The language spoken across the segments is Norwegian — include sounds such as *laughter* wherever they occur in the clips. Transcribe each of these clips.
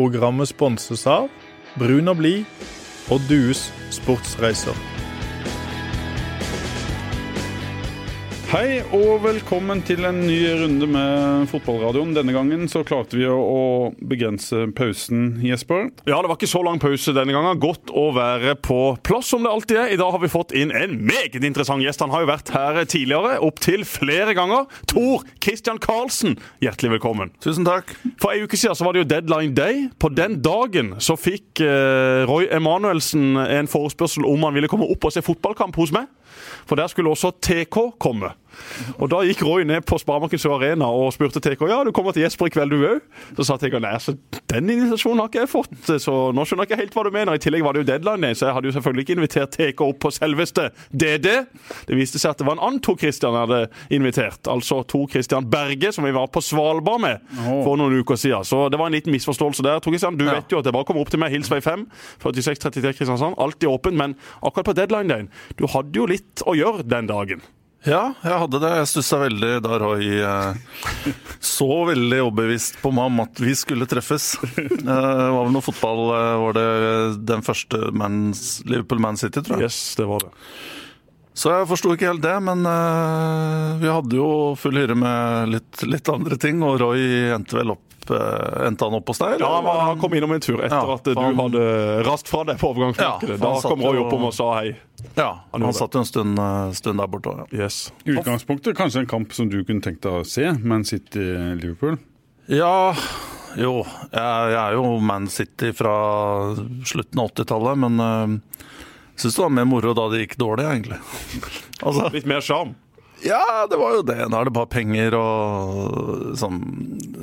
Programmet sponses av Brun og blid og Dues sportsreiser. Hei og velkommen til en ny runde med fotballradioen. Denne gangen så klarte vi å begrense pausen, Jesper. Ja, det var ikke så lang pause denne gangen. Godt å være på plass som det alltid er. I dag har vi fått inn en meget interessant gjest. Han har jo vært her tidligere, opptil flere ganger. Tor Christian Karlsen, hjertelig velkommen. Tusen takk. For ei uke siden så var det jo deadline day. På den dagen så fikk eh, Roy Emanuelsen en forespørsel om han ville komme opp og se fotballkamp hos meg. For der skulle også TK komme. Og Da gikk Roy ned på Sparebanken Sør Arena og spurte TK ja, du kommer til Jesper i kveld, du òg. Så sa TK nei, så den invitasjonen har ikke jeg fått, så nå skjønner jeg ikke helt hva du mener. I tillegg var det jo deadline, så jeg hadde jo selvfølgelig ikke invitert TK opp på selveste DD. Det viste seg at det var en annen Tor Christian jeg hadde invitert, altså Tor Christian Berge, som vi var på Svalbard med for noen uker siden. Så det var en liten misforståelse der. Tor Christian, du Ja. vet jo at det bare kommer opp til meg, hils vei 5, 4633 Kristiansand, alltid åpen, men akkurat på deadline-dagen, du hadde jo litt å gjøre den dagen. Ja, jeg hadde det. Jeg stussa veldig da Roy eh, så veldig overbevist på meg om at vi skulle treffes. Eh, det var vel noe fotball eh, Var det den første Mans, Liverpool Man City, tror jeg. Yes, det var det. Så jeg forsto ikke helt det, men eh, vi hadde jo full hyre med litt, litt andre ting, og Roy endte vel opp Endte han opp hos deg? Ja, han, kom innom en tur etter Ja, at du han- hadde rast fra deg på overgangsmarkedet. Ja, da kom Roy opp og sa hei. Ja, Han han, satt jo en stund, eh, stund der borte ja. Yes. I utgangspunktet kanskje en kamp som du kunne tenkt deg å se, Man City-Liverpool. Ja, jo. Jeg, jeg er jo Man City fra slutten av 80-tallet, men uh, syns det var mer moro da det gikk dårlig, egentlig. *laughs* Altså, Litt mer sjarm. Ja, det var jo det. Nå er det bare penger og sånn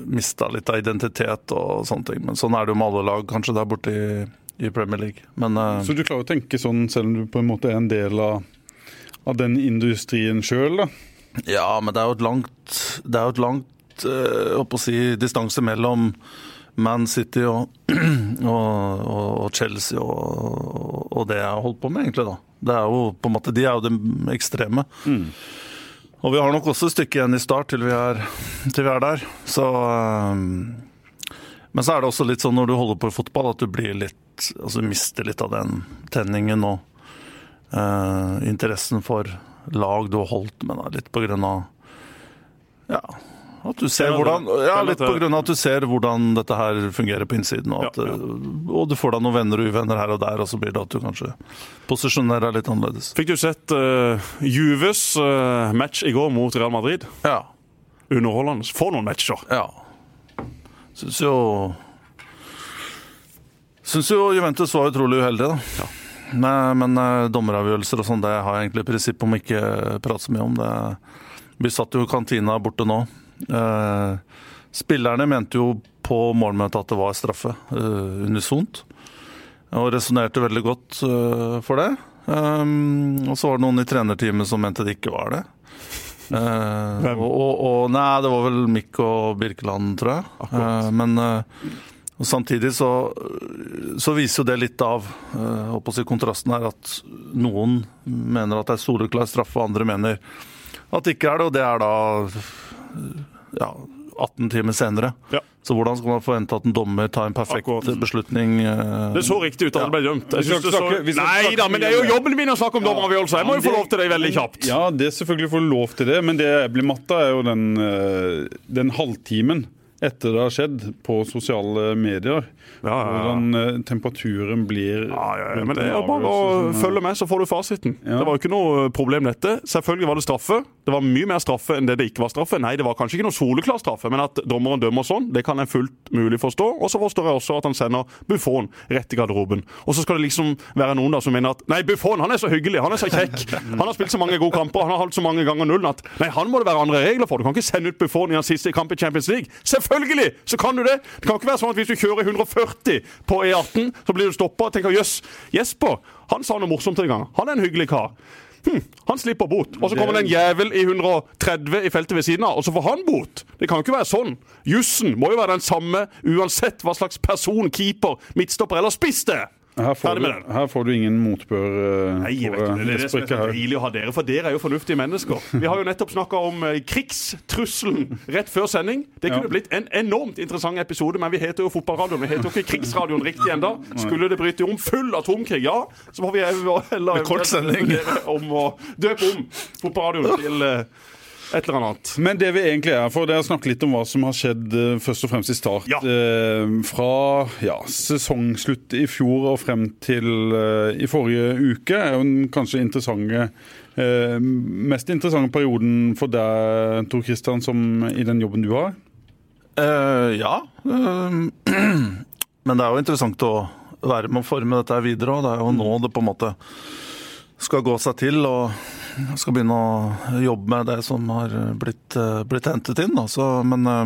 Mista litt av identitet og sånne ting. Men sånn er det jo med alle lag, kanskje, der borte i, i Premier League. Men uh, Så du klarer å tenke sånn selv om du på en måte er en del av, av den industrien sjøl, da? Ja, men det er jo et langt Det er jo et langt på å si, distanse mellom Man City og, *clears throat* og, og Chelsea og, og det jeg har holdt på med, egentlig. da. Det er jo på en måte, De er jo det ekstreme. Og vi har nok også et stykke igjen i start til vi er, til vi er der. Så eh, Men så er det også litt sånn når du holder på i fotball, at du litt Altså mister litt av den tenningen og uh, interessen for lag du har holdt med, da, litt på grunn av Ja. At du ser hvordan, ja, litt på grunn av at du ser hvordan dette her fungerer på innsiden. Og, at, Ja, ja. eh, og du får deg noen venner og uvenner her og der, og så blir det at du kanskje posisjonerer deg litt annerledes. Fikk du sett uh, Juves uh, match i går mot Real Madrid? Ja. Underholdende. Få noen matcher! Ja. Syns jo Syns jo Juventus var utrolig uheldig, da. Men, men eh, dommeravgjørelser og sånn, det har jeg egentlig prinsipp om ikke prate så mye om. Det, vi satt jo i kantina borte nå. Eh, spillerne mente jo på målmøtet at det var straffe, eh, unisont. Og resonnerte veldig godt eh, for det. Og så var det noen i trenerteamet som mente det ikke var det. Hvem? og, og, og, nei, det var vel Mikk og Birkeland, tror jeg. Akkurat. Men samtidig så, så viser jo det litt av holdt si, kontrasten her, at noen mener at det er soleklar straffe, og andre mener at det ikke er det. Og det er da ja, 18 timer senere. Ja. Så hvordan skal man forvente at en dommer tar en perfekt Akkurat. beslutning? eh, Det så riktig ut da det ble dømt. Jeg synes det snakke- så... Nei da, men det er jo jobben min å snakke om dommeravgjørelser! Jeg må jo få lov til det veldig kjapt. Ja, det er selvfølgelig får du lov til det, men det jeg blir matta, er jo den, eh, den halvtimen etter det har skjedd på sosiale medier. Hvordan eh, temperaturen blir Ja, ja, ja, men det er bare å følge med, så får du fasiten. Det var jo ikke noe problem, dette. Selvfølgelig var det straffe. Det var mye mer straffe enn det det ikke var straffe. Nei, det var kanskje ikke noe soleklar straffe, men at dommeren dømmer sånn, det kan jeg fullt mulig forstå. Og så forstår jeg også at han sender Buffon rett i garderoben. Og så skal det liksom være noen da som mener at nei, Buffon han er så hyggelig, han er så kjekk. Han har spilt så mange gode kamper, han har holdt så mange ganger nullen at nei, han må det være andre regler for. Du kan ikke sende ut Buffon i hans siste kamp i Champions League. Selvfølgelig så kan du det! Det kan ikke være sånn at hvis du kjører 140 på E18, så blir du stoppa og tenker jøss, Jesper, han sa noe morsomt en gang. Han er en hyggelig kar. Hm, han slipper bot. Og så kommer det en jævel i 130 i feltet ved siden av, og så får han bot. Det kan jo ikke være sånn. Jussen må jo være den samme uansett hva slags person, keeper, midtstopper eller spiss det er. Her får, Ferdig du, med den. her får du ingen motbør. eh, Nei, jeg vet ikke. det er det som er så deilig å ha dere, for dere er jo fornuftige mennesker. *laughs* Vi har jo nettopp snakka om eh, krigstrusselen rett før sending. Det kunne Ja. blitt en enormt interessant episode, men vi heter jo Fotballradioen. Vi heter jo ikke Krigsradioen riktig ennå. Skulle det bryte om full atomkrig, ja, så må vi heller Med kort sending. om å døpe om Fotballradioen til eh, et eller annet. Men det vi egentlig er for, det er å snakke litt om hva som har skjedd eh, først og fremst i start. Ja. Eh, fra ja, sesongslutt i fjor og frem til eh, i forrige uke er jo den kanskje interessante eh, mest interessante perioden for deg, Tor Christian, som i den jobben du har. Eh, ja. eh, *clears throat* men det er jo interessant å være med å forme dette videre, og det er jo nå det på en måte skal gå seg til. og skal begynne å jobbe med det som har blitt, eh, blitt hentet inn. Så, men eh,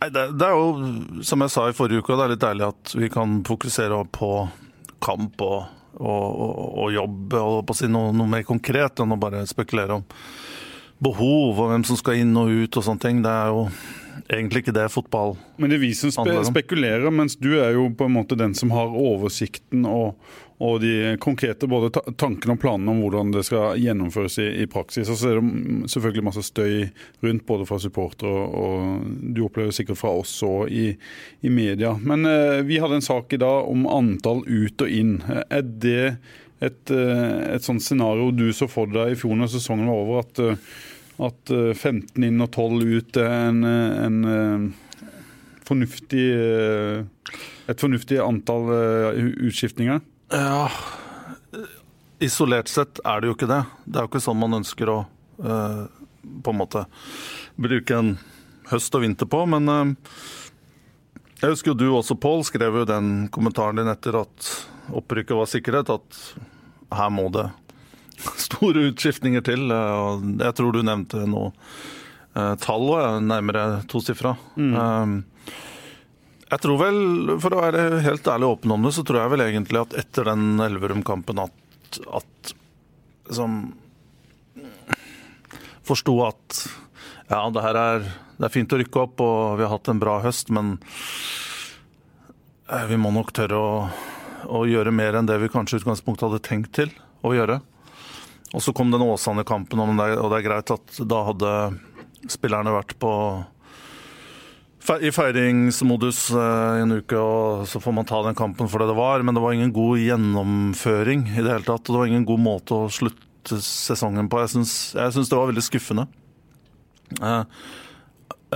nei, det, det er jo, som jeg sa i forrige uke, det er litt deilig at vi kan fokusere på kamp og, og, og, og jobb og på å si noe, noe mer konkret enn å bare spekulere om behov og hvem som skal inn og ut og sånne ting. Det er jo egentlig ikke det fotball handler om. Men det er vi som spe spekulerer, mens du er jo på en måte den som har oversikten og, og de konkrete både tankene og planene om hvordan det skal gjennomføres i, i praksis. Og så er det selvfølgelig masse støy rundt, både fra supportere og, og du opplever sikkert fra oss og i, i media. Men eh, vi hadde en sak i dag om antall ut og inn. Er det et, eh, et sånt scenario du så for deg i fjor når sesongen var over, at, eh, at eh, 15 inn og 12 ut er en, eh, en eh, fornuftig, eh, et fornuftig antall eh, utskiftninger? Ja, isolert sett er det jo ikke det. Det er jo ikke sånn man ønsker å eh, på en måte bruke en høst og vinter på. Men eh, jeg husker jo du også, Pål, skrev jo den kommentaren din etter at opprykket var sikkerhet, at her må det *laughs* store utskiftninger til. eh, og Jeg tror du nevnte noe eh, tall, er nærmere tosifra. Um, jeg tror vel, for å være helt ærlig og åpen om det, så tror jeg vel egentlig at etter den Elverum-kampen at, at som Forsto at ja, det her er, det er fint å rykke opp, og vi har hatt en bra høst, men eh, vi må nok tørre å, å gjøre mer enn det vi kanskje i utgangspunktet hadde tenkt til å gjøre. Og så kom den Åsane-kampen, og det er- greit at da hadde spillerne vært på i feiringsmodus eh, i en uke, og så får man ta den kampen for det det var. Men det var ingen god gjennomføring i det hele tatt. Og det var ingen god måte å slutte sesongen på. Jeg syns, det var veldig skuffende. Eh,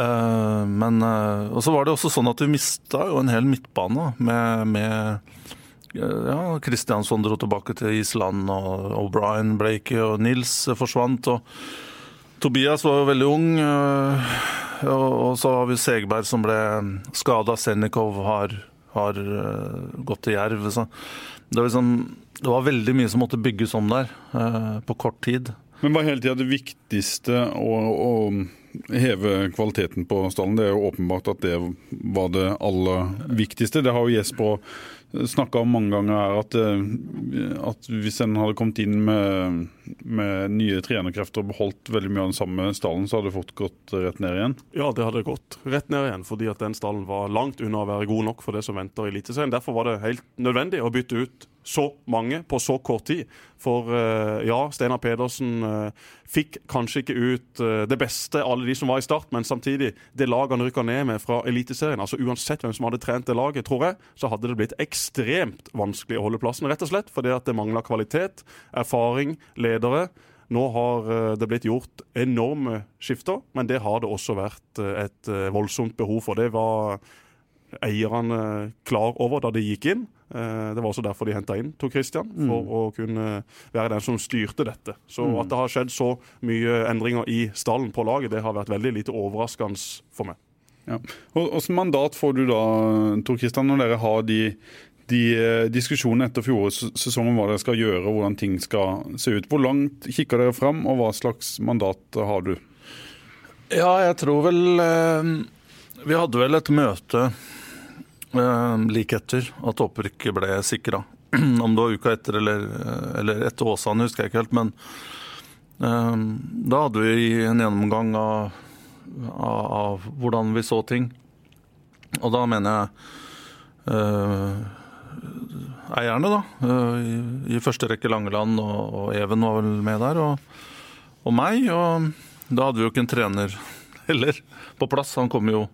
eh, men Og så var det også sånn at vi mista jo en hel midtbane med, med ja, Kristiansson dro tilbake til Island, og O'Brien, Blakey og Nils forsvant. og Tobias var jo veldig ung, øh, og så har vi Segberg som ble skada. Sennikov har, har øh, gått til Jerv. Så det, var liksom, det var veldig mye som måtte bygges om der øh, på kort tid. Men hva hele tida det viktigste å, å heve kvaliteten på stallen? Det er jo åpenbart at det var det aller viktigste. Det har jo Jesper snakka om mange ganger her, at, at hvis en hadde kommet inn med, med nye trenerkrefter og beholdt veldig mye av den samme stallen, så hadde det fort gått rett ned igjen. Ja, det hadde gått rett ned igjen, fordi at den stallen var langt unna å være god nok for det som venter i Eliteserien. Derfor var det helt nødvendig å bytte ut så mange på så kort tid. For eh, ja, Steinar Pedersen eh, fikk kanskje ikke ut eh, det beste av alle de som var i start, men samtidig, det laget han rykka ned med fra Eliteserien, altså uansett hvem som hadde trent det laget, tror jeg, så hadde det blitt ekstremt vanskelig å holde plassen, rett og slett fordi at det mangla kvalitet, erfaring, ledere. Nå har eh, det blitt gjort enorme skifter, men det har det også vært eh, et eh, voldsomt behov for. Det var eierne klar over da de gikk inn. Det var også derfor de henta inn Tor Christian, for å kunne være den som styrte dette. Så at det har skjedd så mye endringer i stallen på laget, det har vært veldig lite overraskende for meg. Ja. Hvilket mandat får du da, Tor Christian, når dere har de, de eh, diskusjonene etter fjorårets sesong om hva dere skal gjøre og hvordan ting skal se ut? Hvor langt kikker dere fram, og hva slags mandat har du? Ja, jeg tror vel eh, Vi hadde vel et møte eh, like etter at opprykket ble sikra. *clears throat* Om det var uka etter eller, eller etter Åsane, husker jeg ikke helt. Men da hadde vi en gjennomgang av, av, av hvordan vi så ting. Og da mener jeg eierne, da. Eh, I, første rekke Langeland, og, og, Even var vel med der. Og, og meg. Og da hadde vi jo ikke en trener *laughs* heller på plass. Han kom jo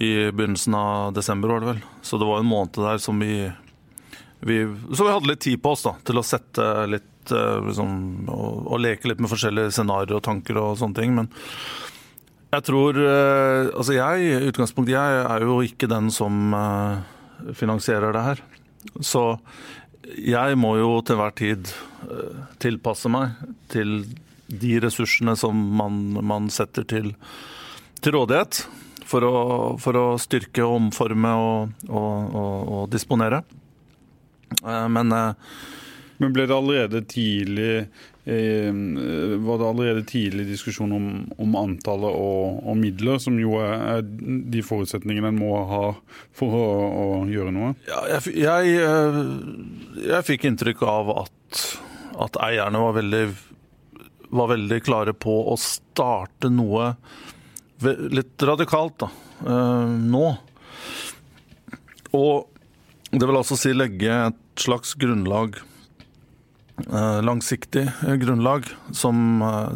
i begynnelsen av desember, var det vel. Så det var en måned der som vi, vi Så vi hadde litt tid på oss da, til å sette litt eh, liksom, og, og leke litt med forskjellige scenarioer og tanker og sånne ting. Men jeg tror eh, Altså jeg, utgangspunktet jeg er jo ikke den som finansierer det her. Så jeg må jo til hver tid eh, tilpasse meg til de ressursene som man, man setter til, til rådighet. For å, for å, styrke, omforme og, og, og, og disponere. Eh, men eh, men ble det allerede tidlig var det allerede tidlig diskusjon om, om antallet og, og, midler, som jo er, de forutsetningene en må ha for å, å gjøre noe? Ja, jeg, jeg, eh, jeg, fikk inntrykk av at, at eierne var veldig, var veldig klare på å starte noe litt radikalt da, eh, nå. Og det vil altså si legge et slags grunnlag Eh, langsiktig eh, grunnlag som, eh,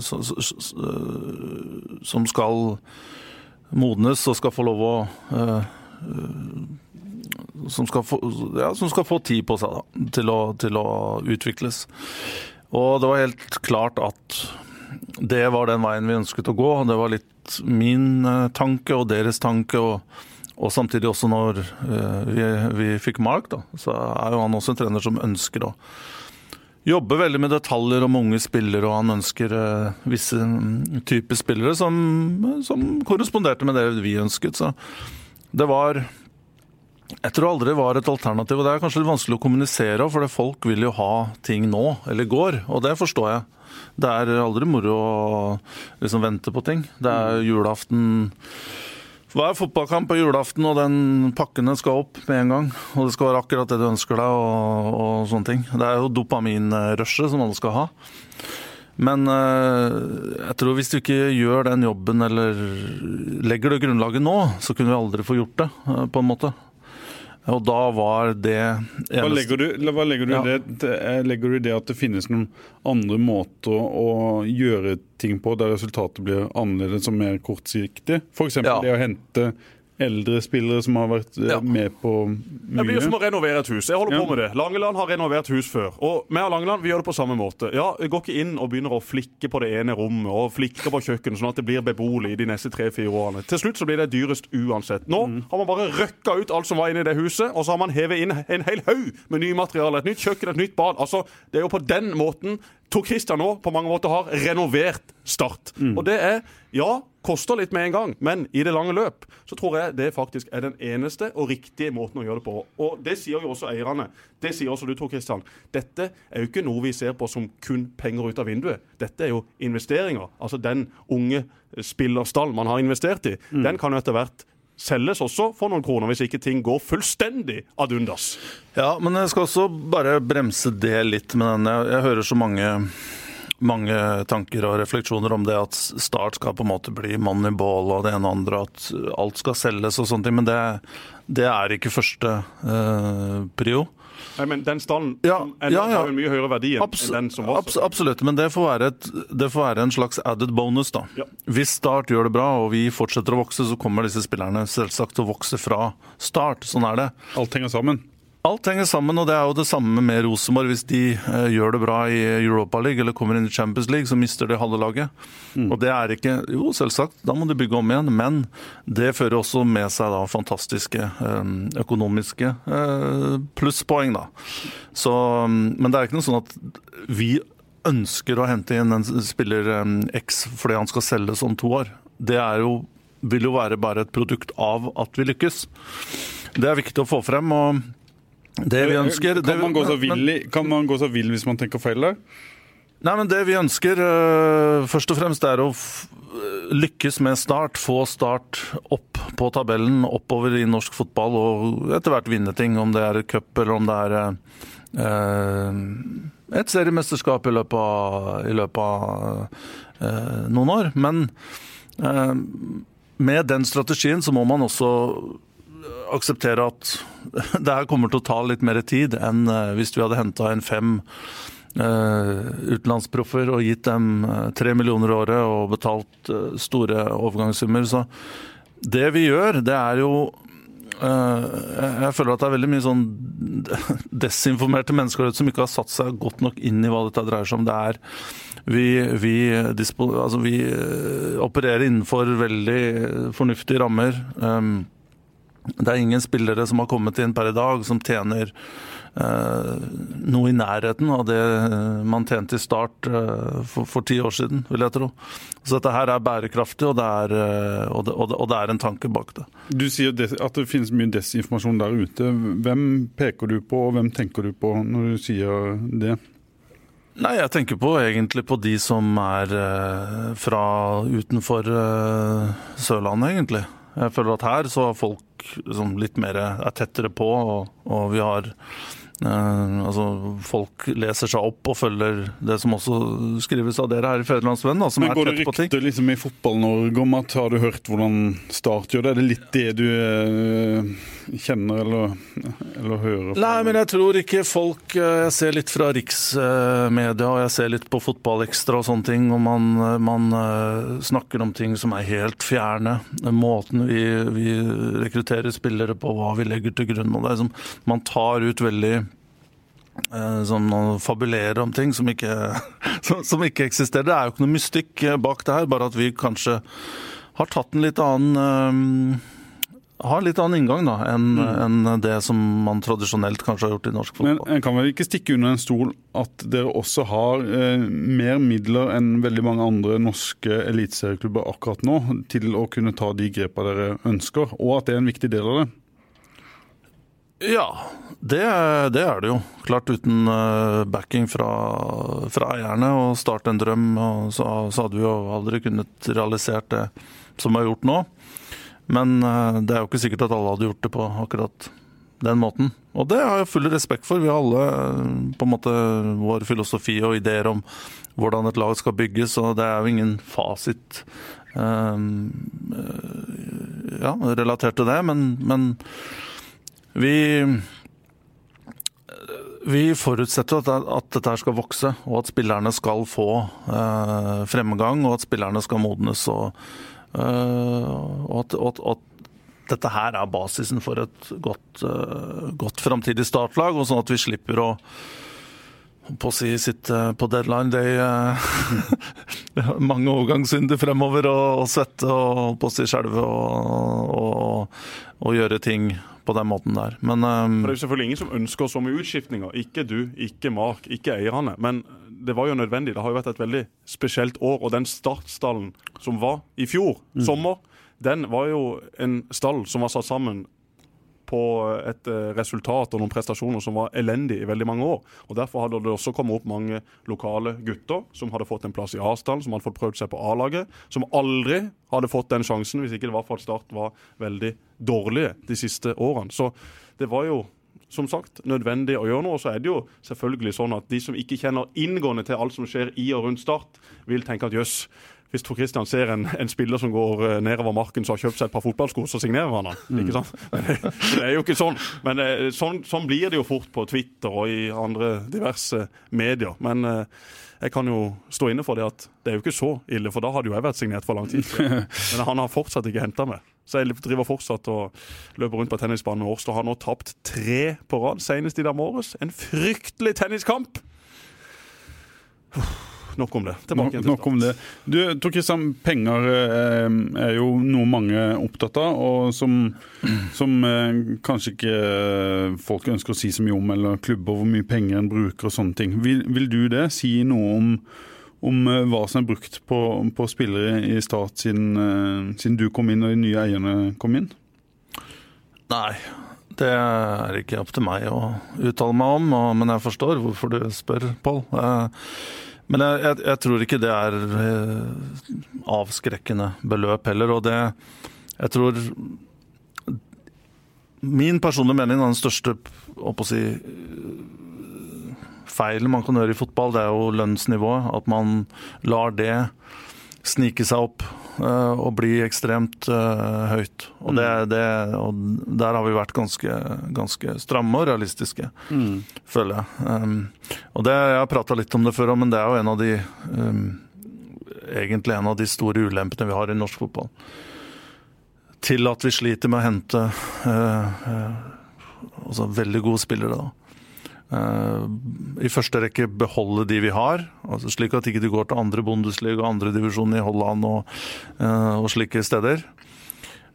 som skal modnes og skal få lov å som skal, få, ja, som skal få tid på seg da, til, å, til, å, utvikles. Og det var helt klart at det var den veien vi ønsket å gå. Det var litt min tanke og deres tanke. Og, og samtidig også når vi, vi fikk Mark, da, så er jo han også en trener som ønsker å jobber veldig med detaljer om unge spillere, og han ønsker uh, visse mm, typer spillere som, som, korresponderte med det vi ønsket. Så det var Jeg tror aldri det var et alternativ. Og det er kanskje litt vanskelig å kommunisere, for folk vil jo ha ting nå, eller går. Og det forstår jeg. Det er aldri moro å liksom vente på ting. Det er julaften hver fotballkamp på julaften, og den pakkene skal opp med en gang. Og det skal være akkurat det du ønsker deg, og, og sånne ting. Det er jo dopaminrushet som alle skal ha. Men uh, jeg tror hvis du ikke gjør den jobben, eller legger det grunnlaget nå, så kunne vi aldri få gjort det, uh, på en måte. Og da var det eneste Hva legger du, hva legger du ja. det, eh, legger du det at det finnes noen andre måter å gjøre ting på der resultatet blir annerledes og mer kortsiktig? F.eks. Ja. det å hente eldre spillere som har vært eh, ja. med på mye. Det blir som å renovere et hus. Jeg holder ja. på med det. Langeland har renovert hus før. Og vi og Langeland vi gjør det på samme måte. Ja, Vi går ikke inn og begynner å flikke på det ene rommet og flikke på kjøkkenet sånn at det blir beboelig de neste tre-fire årene. Til slutt så blir det dyrest uansett. Nå mm. har man bare røkka ut alt som var inne i det huset, og så har man hevet inn en hel haug med nye materialer. Et nytt kjøkken, et nytt bad. Altså, Det er jo på den måten Tor Christian nå på mange måter har renovert Start. Mm. Og det er, ja, koster litt med en gang, men i det lange løp så tror jeg det faktisk er den eneste og riktige måten å gjøre det på. Og det sier jo også eierne. Det sier også du, Tor Christian. Dette er jo ikke noe vi ser på som kun penger ut av vinduet. Dette er jo investeringer. Altså den unge spillerstall man har investert i, mm. den kan jo etter hvert selges også for noen kroner, hvis ikke ting går fullstendig ad undas. Ja, men jeg skal også bare bremse det litt med den. Jeg, jeg hører så mange mange tanker og refleksjoner om det at Start skal på en måte bli moneyball og det ene og andre, at alt skal selges og sånne ting. Men det, det er ikke første uh, prio. Nei, men Den stallen ja, ja, ja. har en mye høyere verdi enn Abs den som var. Abs absolutt, men det får, et, det får være en slags added bonus. da. Hvis Start gjør det bra og vi fortsetter å vokse, så kommer disse spillerne selvsagt til å vokse fra start. Sånn er det. Alt henger sammen. Alt henger sammen, og det er jo det samme med Rosenborg. Hvis de eh, gjør det bra i Europa League eller kommer inn i Champions League, så mister de halve laget. Mm. Og det er ikke Jo, selvsagt, da må de bygge om igjen, men det fører også med seg da fantastiske eh, økonomiske eh, plusspoeng, da. Så, men det er ikke noe sånn at vi ønsker å hente inn en spiller X fordi han skal selges om to år. Det er jo, vil jo være bare et produkt av at vi lykkes. Det er viktig å få frem. og det vi ønsker Kan man gå så vill, kan man gå så vill hvis man tenker feil der? Nei, men Det vi ønsker uh, først og fremst er å lykkes med Start. Få Start opp på tabellen, oppover i norsk fotball og etter hvert vinne ting. Om det er cup eller om det er uh, et seriemesterskap i løpet av, i løpet av uh, noen år. Men med den strategien så må man også akseptere at *laughs* det her kommer til å ta litt mer tid enn eh, hvis vi hadde henta inn fem uh, utenlandsproffer og gitt dem tre millioner året og betalt store overgangssummer. Så det vi gjør, det er jo jeg føler at det er veldig mye sånn *laughs* desinformerte mennesker som ikke har satt seg godt nok inn i hva dette dreier seg om. Det er vi, vi, altså vi opererer innenfor veldig fornuftige rammer. Um, det er ingen spillere som har kommet inn per i dag som tjener eh, noe i nærheten av det man tjente i start eh, for, for, ti år siden, vil jeg tro. Så dette her er bærekraftig, og det er, uh, og det, og det, og det er en tanke bak det. Du sier at det finnes mye desinformasjon der ute. Hvem peker du på, og hvem tenker du på når du sier det? Nei, jeg tenker på egentlig på de som er fra utenfor Sørlandet, egentlig. Jeg føler at her så har folk liksom litt mer er tettere på, og, og vi har eh, altså, folk leser seg opp og følger det som også skrives av dere her i Federlandsvennen. Men Går det rykte liksom i Fotball-Norge om at har du hørt hvordan Start gjør det? Er det litt det du uh, kjenner eller, eller hører? Nei, men jeg tror ikke folk eh, Jeg ser litt fra riksmedia og jeg ser litt på Fotballekstra og sånne ting, og man, man uh, snakker om ting som er helt fjerne. Måten vi, vi rekrutterer spillere på, hva vi legger til grunn. og det er som, Man tar ut veldig som sånn å fabulere om ting som ikke, *laughs* som, som ikke, eksisterer. Det er jo ikke noe mystikk eh, bak det her, bare at vi kanskje har tatt en litt annen har litt annen inngang da, enn mm. en det som man tradisjonelt kanskje har gjort i norsk fotball. Men En kan vel ikke stikke under en stol at dere også har eh, mer midler enn veldig mange andre norske eliteserieklubber akkurat nå til å kunne ta de grepene dere ønsker, og at det er en viktig del av det? Ja, det, det, er det jo. Klart uten eh, backing fra, fra eierne og starte en drøm, så, så, hadde vi jo aldri kunnet realisert det som har gjort nå. Men eh, det er jo ikke sikkert at alle hadde gjort det på akkurat den måten. Og det har jeg full respekt for. Vi har alle eh, på en måte vår filosofi og ideer om hvordan et lag skal bygges, og det er jo ingen fasit um, ja, relatert til det. Men, men vi vi forutsetter at, at, dette skal vokse, og at spillerne skal få eh, fremgang, og at spillerne skal modnes. Og, eh, og, at, at, at, dette her er basisen for et godt, eh, godt framtidig startlag, og sånn at vi slipper å på å si sitte på deadline day eh, *laughs* mange overgangssynder fremover og, og svette og på å si skjelve og, og, og, gjøre ting på den måten der. Men, um, det er selvfølgelig ingen som ønsker så mye utskiftninger. Ikke du, ikke Mark, ikke eierne. Men det var jo nødvendig. Det har jo vært et veldig spesielt år. Og den startstallen som var i fjor mm. sommer, den var jo en stall som var satt sammen på et eh, resultat og noen prestasjoner som var elendig i veldig mange år. Og Derfor hadde det også kommet opp mange lokale gutter som hadde fått en plass i A-stallen, som hadde fått prøvd seg på A-laget, som aldri hadde fått den sjansen hvis ikke det var for at Start var veldig dårlige de siste årene. Så det var jo som sagt, nødvendig å gjøre noe. Og så er det jo selvfølgelig sånn at de som ikke kjenner inngående til alt som skjer i og rundt Start, vil tenke at jøss, hvis Tor Christian ser en, en, spiller som går eh, nedover marken som har kjøpt seg et par fotballsko, så signerer han han. Mm. Ikke sant? Det, det, er jo ikke sånn. Men eh, sånn, sånn, blir det jo fort på Twitter og i andre diverse medier. Men eh, jeg kan jo stå inne for det at det er jo ikke så ille, for da hadde jo jeg vært signert for lang tid siden. *laughs* Men han har fortsatt ikke henta meg. Så jeg driver fortsatt og løper rundt på tennisbanen med Årstad. Har nå tapt tre på rad, senest i dag morges. En fryktelig tenniskamp! Nok om det. Tilbake nok, nok om det. Du, Tor Kristian, penger eh, er jo noe mange er opptatt av, og som, som eh, kanskje ikke folk ønsker å si så mye om, eller klubber hvor mye penger en bruker og sånne ting. Vil, vil du det? Si noe om, om eh, hva som er brukt på, på spillere i Start siden, eh, siden du kom inn og de nye eierne kom inn? Nei, det er ikke opp til meg å uttale meg om, men jeg forstår hvorfor du spør, Pål. Men jeg, jeg, jeg, tror ikke det er eh, avskrekkende beløp heller. Og det Jeg tror Min personlige mening er den største si, feilen man kan gjøre i fotball, det er jo lønnsnivået. At man lar det snike seg opp uh, og bli ekstremt uh, høyt. Og, det, det, og der har vi vært ganske, ganske stramme og realistiske, føler jeg. Um, og det, Jeg har prata litt om det før, men det er jo en av de um, egentlig en av de store ulempene vi har i norsk fotball. Til at vi sliter med å hente uh, altså veldig gode spillere. da. Uh, I første rekke beholde de vi har, altså slik at ikke de går til andre bondesliga og andre divisjon i Holland og, uh, og slike steder.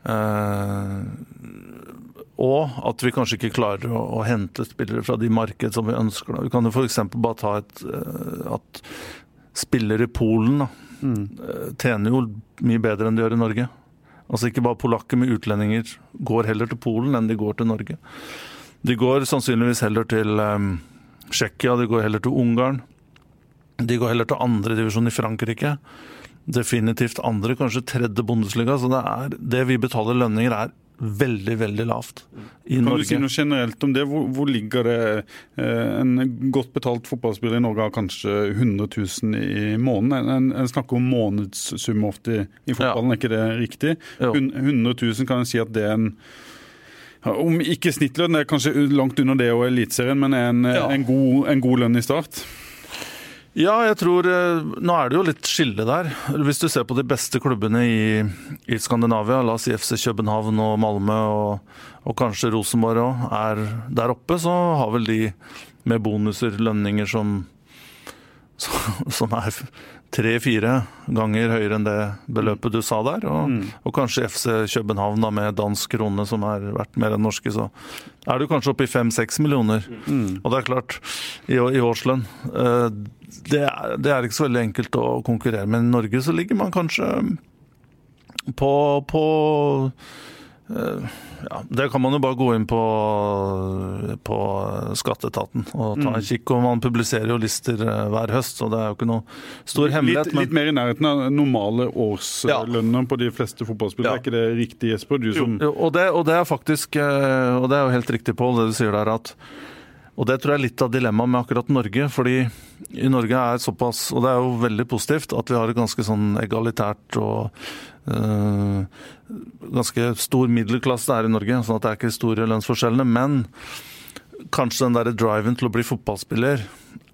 Uh, og at vi kanskje ikke klarer å, å, hente spillere fra de marked som vi ønsker. Vi kan jo f.eks. bare ta et at spillere i Polen da, mm. tjener jo mye bedre enn de gjør i Norge. Altså ikke bare polakker, med utlendinger går heller til Polen enn de går til Norge. De går sannsynligvis heller til um, Tsjekkia, de går heller til Ungarn. De går heller til andredivisjon i Frankrike. Definitivt andre, kanskje tredje Bundesliga. Så det, er, det vi betaler lønninger, er veldig, veldig lavt i kan Norge. Kan du si noe generelt om det? Hvor, hvor ligger det eh, En godt betalt fotballspiller i Norge har kanskje 100 000 i måneden. En, en snakker om månedssum ofte i, i fotballen, ja. er ikke det riktig? Jo. 100 000 kan en si at det er en om ikke snittlønn, det er kanskje langt under det og Eliteserien, men en, ja. en, god, en, god, lønn i start? Ja, jeg tror eh, Nå er det jo litt skille der. Hvis du ser på de beste klubbene i, i Skandinavia, la oss si FC København og Malmö og, og kanskje Rosenborg òg, er der oppe, så har vel de med bonuser lønninger som, *laughs* som er tre-fire ganger høyere enn det beløpet du sa der. Og, mm. og kanskje FC København da, med dansk krone som er verdt mer enn norske, så er du kanskje oppe i fem-seks millioner. Mm. Og det er klart, i, i årslønn eh, det er, det er, ikke så veldig enkelt å konkurrere med. I Norge så ligger man kanskje på, på Eh, ja, Det kan man jo bare gå inn på, på skatteetaten og ta en mm. kikk. og Man publiserer jo lister eh, hver høst, så det er jo ikke noe stor hemmelighet. Litt, litt mer i nærheten av normale årslønner ja. på de fleste fotballspillere, ja. er ikke det riktig, Jesper? Du som jo, og, det, og det er faktisk, eh, og det er jo helt riktig, Pål, det du sier der, at og Det tror jeg er litt av dilemmaet med akkurat Norge. fordi i Norge er såpass, og det er jo veldig positivt, at vi har et ganske sånn egalitært og ganske stor middelklasse er i Norge. sånn at det er ikke store lønnsforskjellene. Men kanskje den der driven til å bli fotballspiller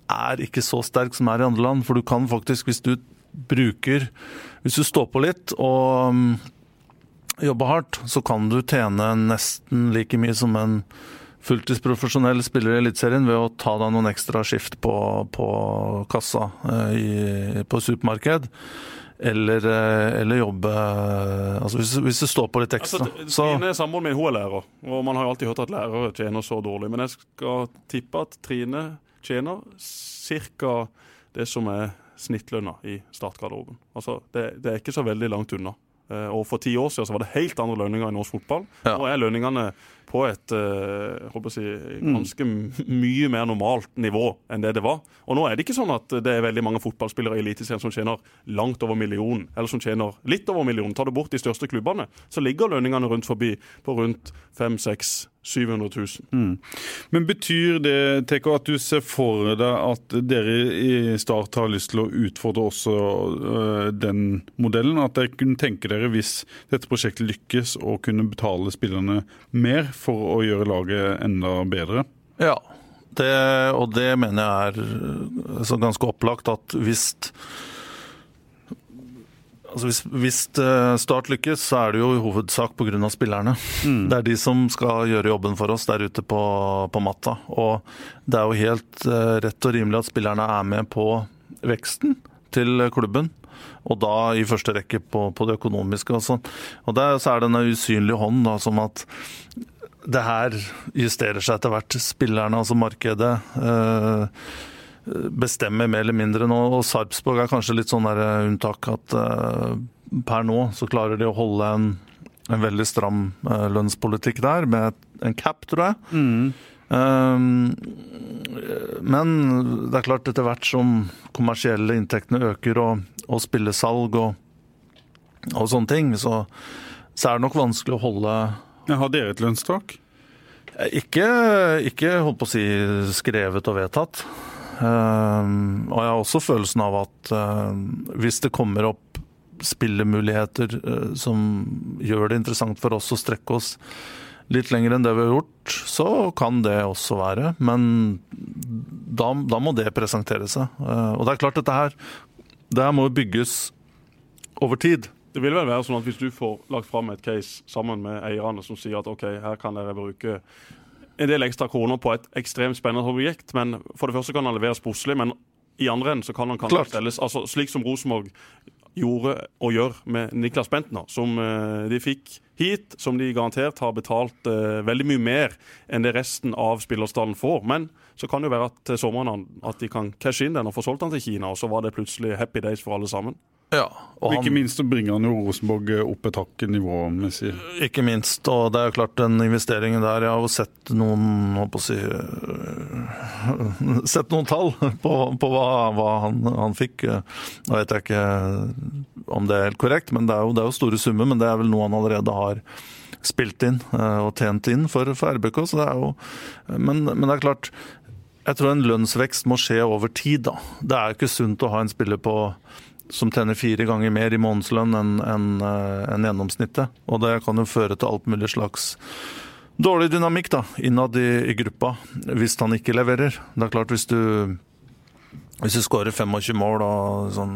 er ikke så sterk som er i andre land. For du kan faktisk, hvis du bruker Hvis du står på litt og um, jobber hardt, så kan du tjene nesten like mye som en fulltidsprofesjonell spiller i Eliteserien ved å ta deg noen ekstra skift på, på kassa eh, i, på supermarked eller, eh, eller jobbe eh, altså hvis, hvis, det står på litt ekstra. Altså, Trine, Samboeren min hun er lærer, og man har jo alltid hørt at lærere tjener så dårlig. Men jeg skal tippe at Trine tjener ca. det som er snittlønna i startgarderoben. Altså, det, det, er ikke så veldig langt unna. Eh, og For ti år siden så var det helt andre lønninger i norsk fotball. Ja. Nå er lønningene på et uh, si, mm. ganske mye mer normalt nivå enn det det var. Og nå er det ikke sånn at det er veldig mange fotballspillere i Eliteserien som tjener langt over millionen, eller som tjener litt over millionen. Tar du bort de største klubbene, så ligger lønningene rundt forbi på rundt 500 700 000. Mm. Men betyr det Teko, at du ser for deg at dere i Start har lyst til å utfordre også uh, den modellen? At dere kunne tenke dere, hvis dette prosjektet lykkes, å kunne betale spillerne mer for å gjøre laget enda bedre? Ja, det, og det mener jeg er altså, ganske opplagt at hvis Altså hvis, hvis, eh, Start lykkes, så er det jo i hovedsak pga. spillerne. Mm. Det er de som skal gjøre jobben for oss der ute på, på matta. Og det er jo helt uh, rett og rimelig at spillerne er med på veksten til klubben. Og da i første rekke på, på det økonomiske. Og, sånn. og der, så er det en usynlig hånd da, som at det her justerer seg etter hvert. Spillerne, altså markedet. Uh, bestemmer mer eller mindre nå. Og Sarpsborg er kanskje litt sånn der eh, unntak at uh, per nå så klarer de å holde en, en veldig stram uh, lønnspolitikk der, med en cap, tror jeg. Mm. Um, men det er klart, etter hvert som kommersielle inntektene øker og, og spillesalg og, og sånne ting, så, så, er det nok vanskelig å holde Har dere et lønnstak? Ikke, ikke holdt på å si skrevet og vedtatt. Ehm, og jeg har også følelsen av at ehm, hvis det kommer opp spillemuligheter eh, som gjør det interessant for oss å strekke oss litt lenger enn det vi har gjort, så kan det også være. Men da, da må det presentere seg. Eh, og det er klart, dette her det her må bygges over tid. Det vil vel være sånn at Hvis du får lagt fram et case sammen med eierne som sier at ok, her kan dere bruke en del ekstra kroner på et ekstremt spennende objekt, men for det første kan han leveres sportslig, men i andre enden så kan han kanskje stelles altså Slik som Rosenborg gjorde og gjør med Niklas Bentner, som eh, de fikk hit, som de garantert har betalt uh, veldig mye mer enn det resten av spillerstallen får. Men så kan det jo være at til sommeren at de kan cashe inn den og få solgt den til Kina, og så var det plutselig happy days for alle sammen. Ja, og ikke minst så bringer han jo Rosenborg opp et hakk nivåmessig. Ikke minst, og det er jo klart den investeringen der Jeg har jo sett noen å si øh, *laughs* Sett noen tall på, på hva, hva han, han fikk. Nå vet jeg ikke om det er helt korrekt, men det er, jo, det er jo store summer. Men det er vel noe han allerede har spilt inn øh, og tjent inn for, for RBK. Så det er jo, men, men det er klart Jeg tror en lønnsvekst må skje over tid. da. Det er jo ikke sunt å ha en spiller på som tjener fire ganger mer i månedslønn enn en, en gjennomsnittet. Og det kan jo føre til alt mulig slags dårlig dynamikk da, innad i, i gruppa, hvis han ikke leverer. Det er klart, hvis du, hvis du skårer 25 mål og sånn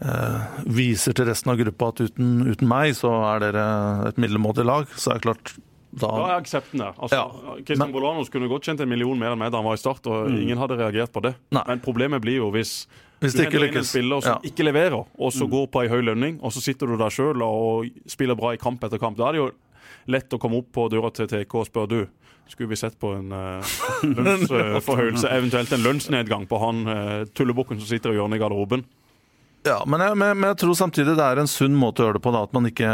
eh, viser til resten av gruppa at uten, uten meg, så er dere et middelmådig lag, så er det klart da, Da er aksepten der. Altså, Ja, Christian men- Bolanos kunne godt tjent en million mer enn meg da han var i start, og ingen hadde reagert på det. Nei. Men problemet blir jo hvis Hvis du henter inn en spiller som Ja. Mm. ikke leverer, og så går på ei høy lønning, og så sitter du der sjøl og spiller bra i kamp etter kamp. Da er det jo lett å komme opp på døra til TK og spørre du, skulle vi sett på en *laughs* uh, lønnsforhøyelse, eventuelt en lønnsnedgang på han uh, tullebukken som sitter i hjørnet i garderoben? Ja, men jeg, men men jeg tror samtidig det er en sunn måte å gjøre det på. Da, at man ikke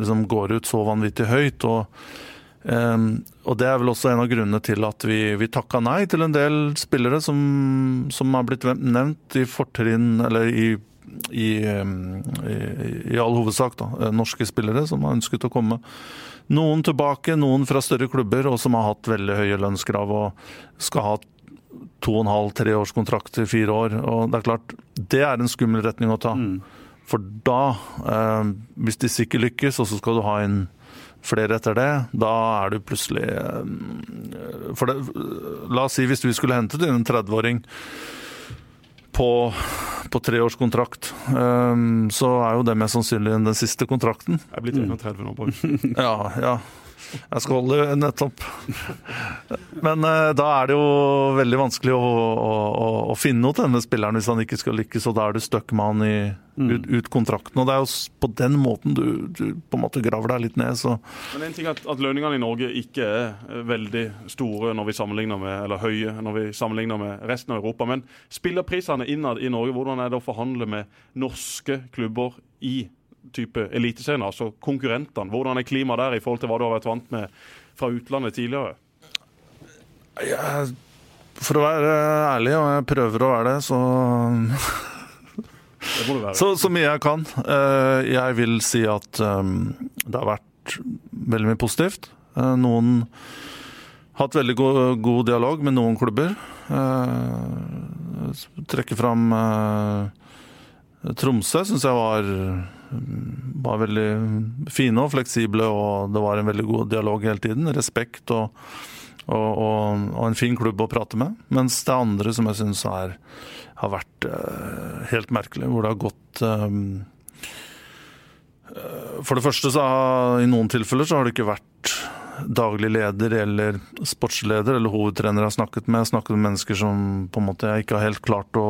liksom, går ut så vanvittig høyt. Og, ehm, og det er vel også en av grunnene til at vi, vi takka nei til en del spillere som, som har blitt nevnt i fortrinn, eller i, i, ehm, i, i all hovedsak, da, eh, norske spillere som har ønsket å komme. Noen tilbake, noen fra større klubber, og som har hatt veldig høye lønnskrav og skal ha to og en halv, tre års kontrakt i fire år. Og det er klart, det er en skummel retning å ta. For da, um, hvis disse ikke lykkes, og så skal du ha inn flere etter det, da er du plutselig eh, For det, la oss si hvis vi skulle hentet inn en 30-åring på, på treårskontrakt, eh, så er jo det mest sannsynlig den siste kontrakten. Jeg er blitt 31 nå. Bård. Ja, ja. Jeg skal holde nettopp. Men eh, da er det jo veldig vanskelig å, å, å, finne noe til denne spilleren hvis han ikke skal lykkes, og da er du stuck med han i, ut, ut kontrakten. Og det er jo på den måten du, du på en måte graver deg litt ned, så Men en ting er at, at lønningene i Norge ikke er eh, veldig store når vi sammenligner med, eller høye når vi sammenligner med resten av Europa. Men spillerprisene innad i Norge, hvordan er det å forhandle med norske klubber i type eliteserien, altså konkurrentene? Hvordan er klimaet der i forhold til hva du har vært vant med fra utlandet tidligere? jeg, For å være ærlig, og jeg prøver å være det, så Det må du være. Så, så mye jeg kan. Eh, Jeg vil si at eh, det har vært veldig mye positivt. Eh, Noen har hatt veldig god, god dialog med noen klubber. Eh, Trekke fram eh, Tromsø syns jeg var, var veldig fine og fleksible, og det var en veldig god dialog hele tiden. Respekt og, og, og, og en fin klubb å prate med. Mens det andre som jeg syns har vært uh, helt merkelig, hvor det har gått eh, For det første så har i noen tilfeller så har det ikke vært daglig leder eller sportsleder eller hovedtrener jeg har snakket med. Jeg har snakket med mennesker som på en måte jeg ikke har helt klart å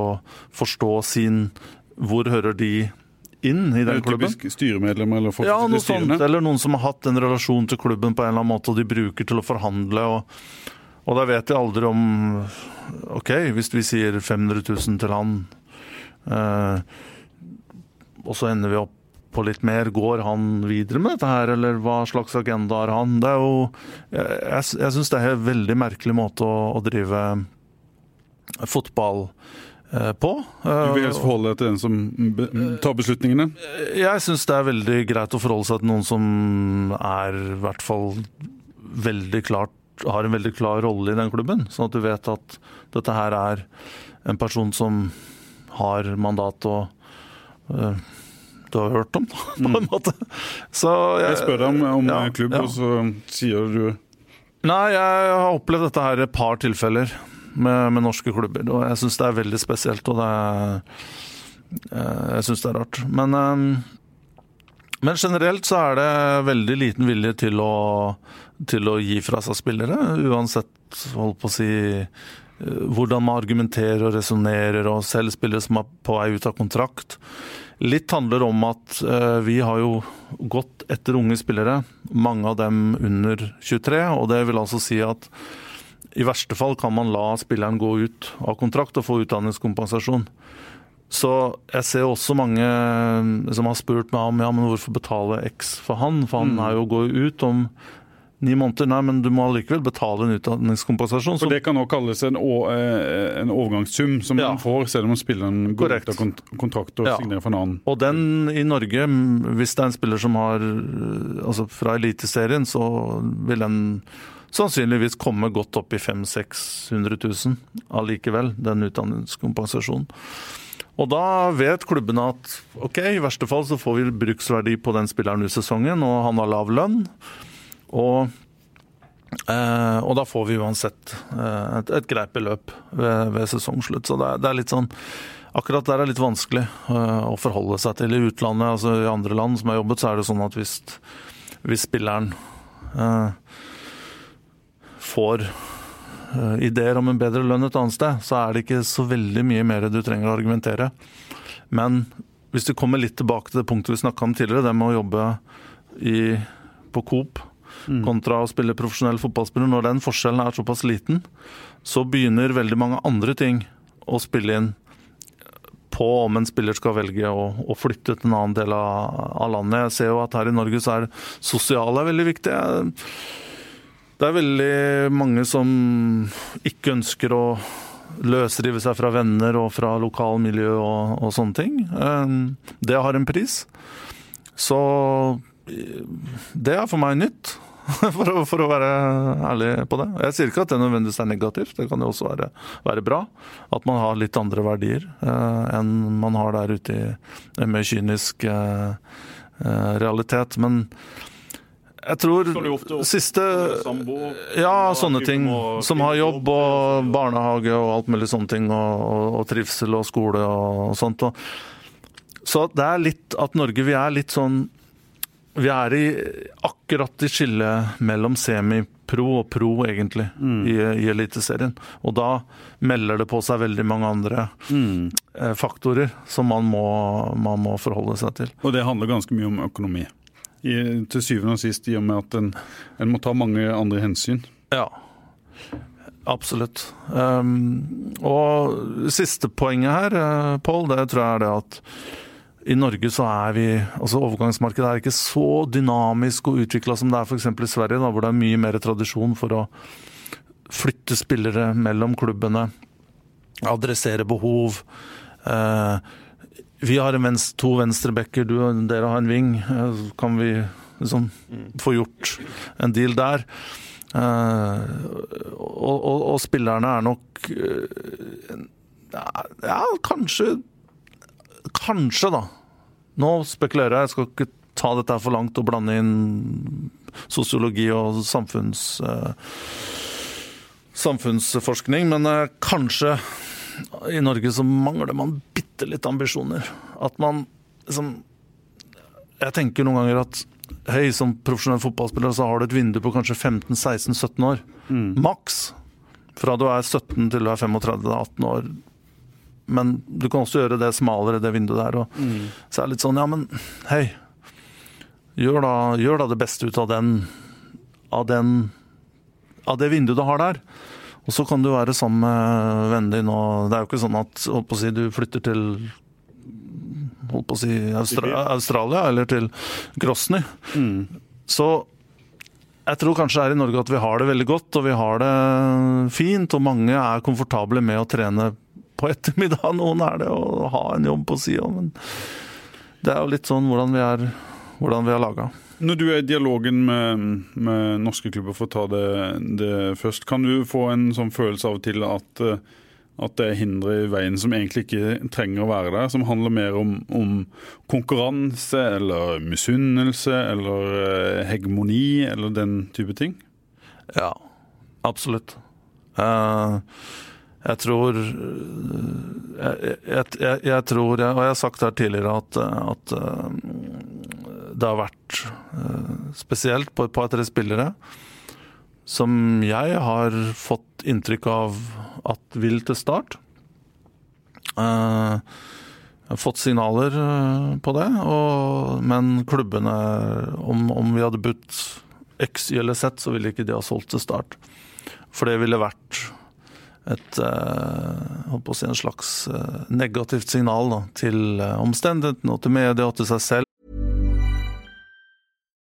forstå sin Hvor hører de inn i den klubben? Styremedlem eller folk Ja, noe sånt. Eller noen som har hatt en relasjon til klubben på en eller annen måte, og de bruker til å forhandle. Og, og da vet de aldri om OK, hvis vi sier 500 000 til han, eh, og så ender vi opp på litt mer, går han videre med dette her, eller hva slags agenda har han? Det er jo Jeg, jeg, syns det er en veldig merkelig måte å, å drive fotball på. Du vil helst forholde deg til den som tar beslutningene? Jeg syns det er veldig greit å forholde seg til noen som er i hvert fall veldig klart har en veldig klar rolle i den klubben. Sånn at du vet at dette her er en person som har mandat og du har hørt om, *laughs* på en måte. Så Jeg spør deg om, om ja, klubb, ja. og så sier du Nei, jeg har opplevd dette her et par tilfeller med, med norske klubber, og jeg syns det er veldig spesielt, og det er eh, Jeg syns det er rart. Men, eh, men generelt så er det veldig liten vilje til å, til å gi fra seg spillere, uansett holdt på å si eh, hvordan man argumenterer og resonnerer, og selv spillere som er på vei ut av kontrakt. Litt handler om at vi har jo gått etter unge spillere, mange av dem under 23. Og det vil altså si at i verste fall kan man la spilleren gå ut av kontrakt og få utdanningskompensasjon. Så jeg ser også mange som har spurt meg om ja, men hvorfor betale X for han, for han er jo går jo ut om ni måneder. Nei, men du må allikevel betale en utdanningskompensasjon. For det kan også kalles en, eh, en overgangssum som Ja. man får selv om spilleren går Korrekt. ut av kont kontrakt og Ja. signerer for en annen. Og den i Norge, hvis det er en spiller som har Altså fra Eliteserien, så vil den sannsynligvis komme godt opp i 500 000-600 000 allikevel, den utdanningskompensasjonen. Og da vet klubbene at ok, i verste fall så får vi bruksverdi på den spilleren i sesongen, og han har lav lønn. Og, eh, og da får vi uansett eh, et, et greit beløp ved, ved sesongslutt. Så det er, det er litt sånn Akkurat der er det litt vanskelig eh, å forholde seg til. I utlandet, altså i andre land som har jobbet, så er det sånn at hvis, hvis spilleren eh, får eh, ideer om en bedre lønn et annet sted, så er det ikke så veldig mye mer du trenger å argumentere. Men hvis du kommer litt tilbake til det punktet vi snakka om tidligere, det med å jobbe i, på Coop kontra å spille profesjonell fotballspiller, når den forskjellen er såpass liten, så begynner veldig mange andre ting å spille inn på om en spiller skal velge å, å flytte til en annen del av, av landet. Jeg ser jo at her i Norge så er sosiale veldig viktig. Det er veldig mange som ikke ønsker å løsrive seg fra venner og fra lokalmiljø og, og sånne ting. Eh, Det har en pris. Så eh, det er for meg nytt. *laughs* For å, for å være ærlig på det. Jeg sier ikke at det nødvendigvis er negativt, det kan jo også være, være bra. At man har litt andre verdier eh, enn man har der ute i en mer kynisk realitet. Men jeg tror ofte siste Ja, sånne ting. Som har jobb og barnehage og alt mulig sånne ting. Og, og, og trivsel og skole og sånt. Og, så det er litt at Norge, vi er litt sånn Vi er i akkurat i skillet mellom semi-pro og pro, egentlig, i, i Eliteserien. Og da melder det på seg veldig mange andre mm. faktorer som man må, man må forholde seg til. Og det handler ganske mye om økonomi. I, til syvende og sist i og med at en, en må ta mange andre hensyn. Ja, absolutt. Um, og siste poenget her, uh, Pål, det tror jeg er det at i Norge så er vi altså Overgangsmarkedet er ikke så dynamisk og utvikla som det er f.eks. i Sverige, da, hvor det er mye mer tradisjon for å flytte spillere mellom klubbene, adressere behov. Uh, vi har en venstre, to venstrebacker, du og dere har en ving. Så kan vi liksom få gjort en deal der? Eh, og, og, og spillerne er nok eh, Ja, kanskje Kanskje, da. Nå spekulerer jeg, jeg skal ikke ta dette her for langt og blande inn sosiologi og samfunns, eh, samfunnsforskning, men eh, kanskje i Norge så mangler man bitte litt ambisjoner. At man liksom Jeg tenker noen ganger at Hei, som profesjonell fotballspiller så har du et vindu på kanskje 15-16-17 år. Maks. Fra du er 17 til du er 35-18 år. Men du kan også gjøre det smalere, det vinduet der. Og Så er det litt sånn, ja, men hei. Gjør da, gjør da det beste ut av den Av den Av det vinduet du har der. Og så kan du være sammen med vennen din, og det er jo ikke sånn at holdt på å si, du flytter til holdt på å si Austra Australia eller til Grosny. Så jeg tror kanskje her i Norge at vi har det veldig godt, og vi har det fint, og mange er komfortable med å trene på *laughs* ettermiddag. Noen er det å ha en jobb på sida, men det er jo litt sånn hvordan vi er, hvordan vi er laga. Når du er i dialogen med, med norske klubber, for å ta det, det først, kan du få en sånn følelse av og til at, eh, at det er hindre i veien som egentlig ikke trenger å være der. Som handler mer om, om konkurranse eller misunnelse eller eh, hegemoni eller den type ting? Ja, absolutt. Uh, jeg tror jeg, jeg, jeg, tror, og jeg har sagt her tidligere, at, at det har vært spesielt på et par-tre spillere som jeg har fått inntrykk av at vil til start. Jeg har fått signaler på det, og, men klubbene om, om, vi hadde budt X, Y eller Z, så ville ikke de ha solgt til start. For det ville vært et eh, si en slags eh, negativt signal da, til eh, omstendighetene og til media og til seg selv.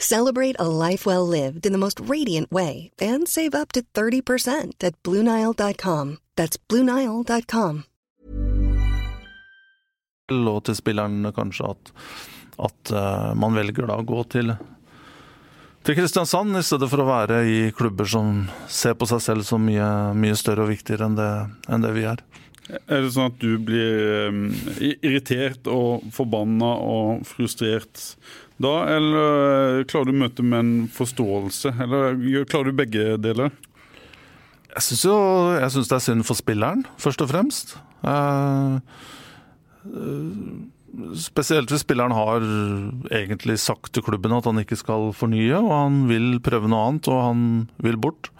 Celebrate a life well lived in the most radiant way and save up to 30% at BlueNile.com. That's BlueNile.com. Og til spillerne kanskje at, at uh, man velger da å gå til, til Kristiansand i stedet for å være i klubber som ser på seg selv som mye, mye større og viktigere enn det, enn det vi er. Er det sånn at du blir um, irritert og forbanna og frustrert da, eller klarer du å møte med en forståelse, eller klarer du begge deler? Jeg syns jo jeg synes det er synd for spilleren, først og fremst. Uh, spesielt hvis spilleren har egentlig sagt til klubben at han ikke skal fornye, og han vil prøve noe annet, og han vil bort.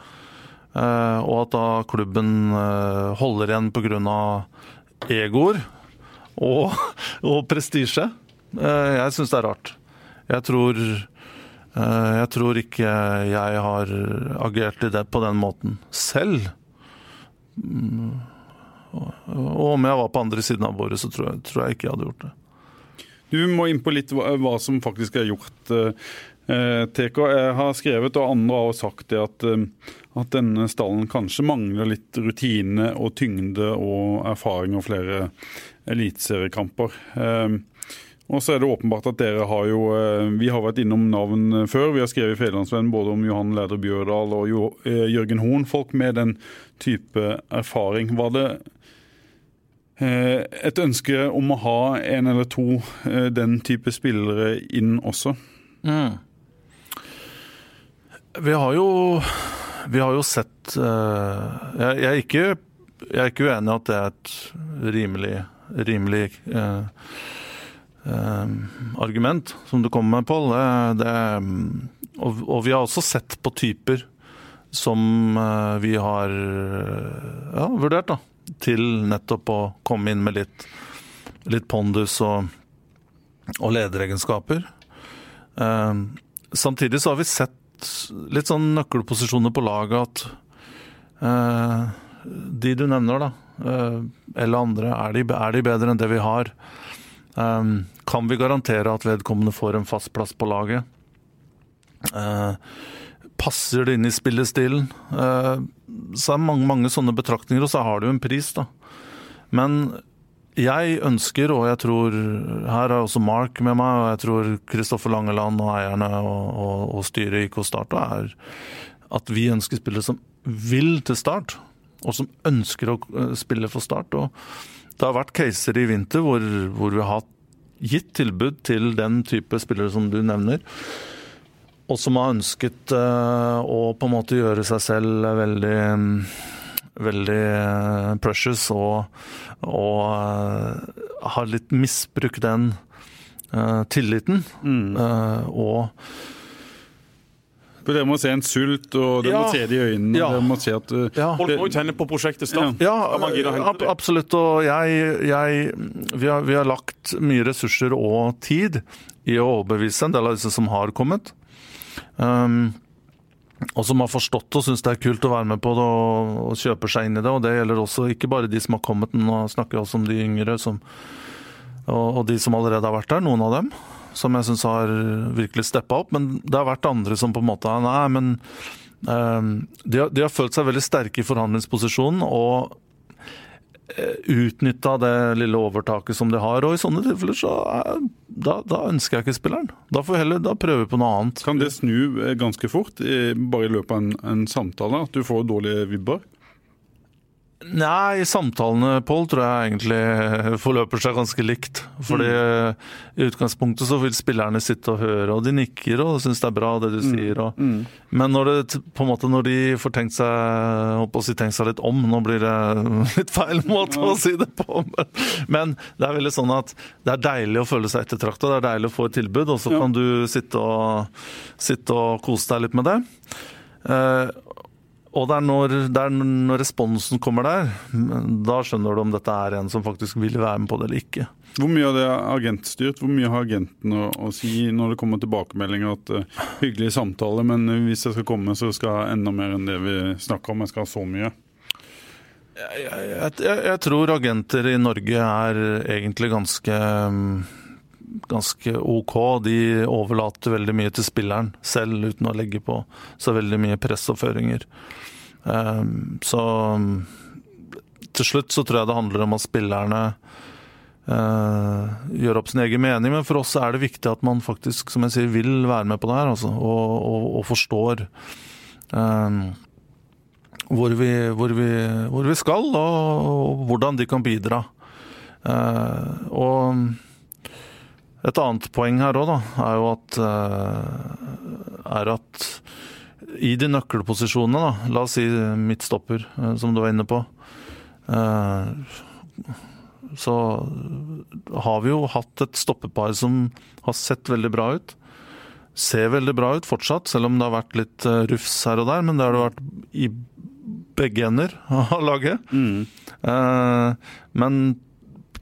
Uh, og at da klubben uh, holder igjen pga. egoer og, *laughs* og prestisje. jeg syns det er rart. Jeg tror Eh, jeg tror ikke jeg har agert i det på den måten selv. Mm. Og om jeg var på andre siden av bordet, så tror jeg, tror jeg ikke jeg hadde gjort det. Du må inn på litt hva, som faktisk er gjort. Eh, TK, jeg har skrevet, og andre har sagt det, at, eh, at denne stallen kanskje mangler litt rutine og tyngde og erfaring og flere eliteseriekamper. Og så er det åpenbart at dere har jo eh, Vi har vært innom navn før. Vi har skrevet i Fedrelandsvennen både om Johan Leder Bjørdal og eh, Jørgen Horn. Folk med den type erfaring. Var det eh, et ønske om å ha en eller to den type spillere inn også? Mm. Vi har jo Vi har jo sett Jeg, jeg, er, ikke, jeg er ikke uenig at det er et rimelig, rimelig Eh, argument som du kommer med, Pål. Og, og, vi har også sett på typer som eh, vi har ja, vurdert da, til nettopp å komme inn med litt, litt pondus og, og lederegenskaper. Eh, samtidig så har vi sett litt sånn nøkkelposisjoner på laget at eh, de du nevner, da, eh, eller andre, er de, er de bedre enn det vi har? Um, kan vi garantere at vedkommende får en fast plass på laget? Uh, passer det inn i spillestilen? Uh, så er det mange, mange sånne betraktninger, og så har det jo en pris, da. Men jeg ønsker, og jeg tror Her er også Mark med meg, og jeg tror Kristoffer Langeland og eierne og, og, og styret i Start er at vi ønsker spillere som vil til Start, og som ønsker å eh, spille for Start. og det har vært caser i vinter hvor, hvor vi har gitt tilbud til den type spillere som du nevner. Og som har ønsket uh, å på en måte gjøre seg selv veldig, veldig uh, precious og, og uh, har litt misbrukt den tilliten. Mm. og for dere må se en sult, og dere ja. må se det i øynene. Ja. Dere må se at, uh, ja. Folk må jo kjenne på prosjektet Start. Ja, ab absolutt. Og jeg, jeg vi, har, vi, har, lagt mye ressurser og tid i å overbevise en del av disse som har kommet. Um, og som har forstått og syns det er kult å være med på det og, og kjøper seg inn i det. Og det gjelder også ikke bare de som har kommet, men nå snakker jeg også om de yngre som, og, og de som allerede har vært der, noen av dem som jeg syns har virkelig steppa opp. Men det har vært andre som på en måte Nei, men eh, de, har, de har følt seg veldig sterke i forhandlingsposisjonen og eh, utnytta det lille overtaket som de har. Og i sånne tilfeller så da, da ønsker jeg ikke spilleren. Da får vi heller da prøve på noe annet. Kan det snu eh, ganske fort, bare i løpet av en, en samtale? At du får dårlige vibber? Nei, samtalene, Paul, tror jeg egentlig forløper seg ganske likt. Fordi i utgangspunktet så vil spillerne sitte og høre, og de nikker og syns det er bra det du sier. Og, Men når, det, på en måte, når de får tenkt seg, si, tenkt seg litt om Nå blir det *laughs* litt feil måte å si det på, men, men det er veldig sånn at det er deilig å føle seg ettertrakta. Det er deilig å få et tilbud, og så Ja. kan du sitte og, sitte og kose deg litt med det. Eh, og det er, når, det er når responsen kommer der, da skjønner du om dette er en som faktisk vil være med på det eller ikke. Hvor mye av det er agentstyrt? Hvor mye har agenten å, å si når det kommer tilbakemeldinger at uh, hyggelig samtale, men hvis jeg skal komme, så skal jeg enda mer enn det vi snakker om. Jeg skal ha så mye. Jeg, jeg, jeg, jeg tror agenter i Norge er egentlig ganske mm, ganske OK. De overlater veldig mye til spilleren selv, uten å legge på så veldig mye press og føringer. Um, så til slutt så tror jeg det handler om at spillerne eh, gjør opp sin egen mening, men for oss er det viktig at man faktisk, som jeg sier, vil være med på det her, altså, og, og, og forstår um, hvor vi, hvor, vi, hvor vi skal, og, og hvordan de kan bidra. Eh, og et annet poeng her òg, er jo at eh, er at i de nøkkelposisjonene, da, la oss si midtstopper, eh, som du var inne på, eh, så har vi jo hatt et stoppepar som har sett veldig bra ut. Ser veldig bra ut fortsatt, selv om det har vært litt rufs her og der. Men det har det vært i begge ender *laughs* av laget. Mm. men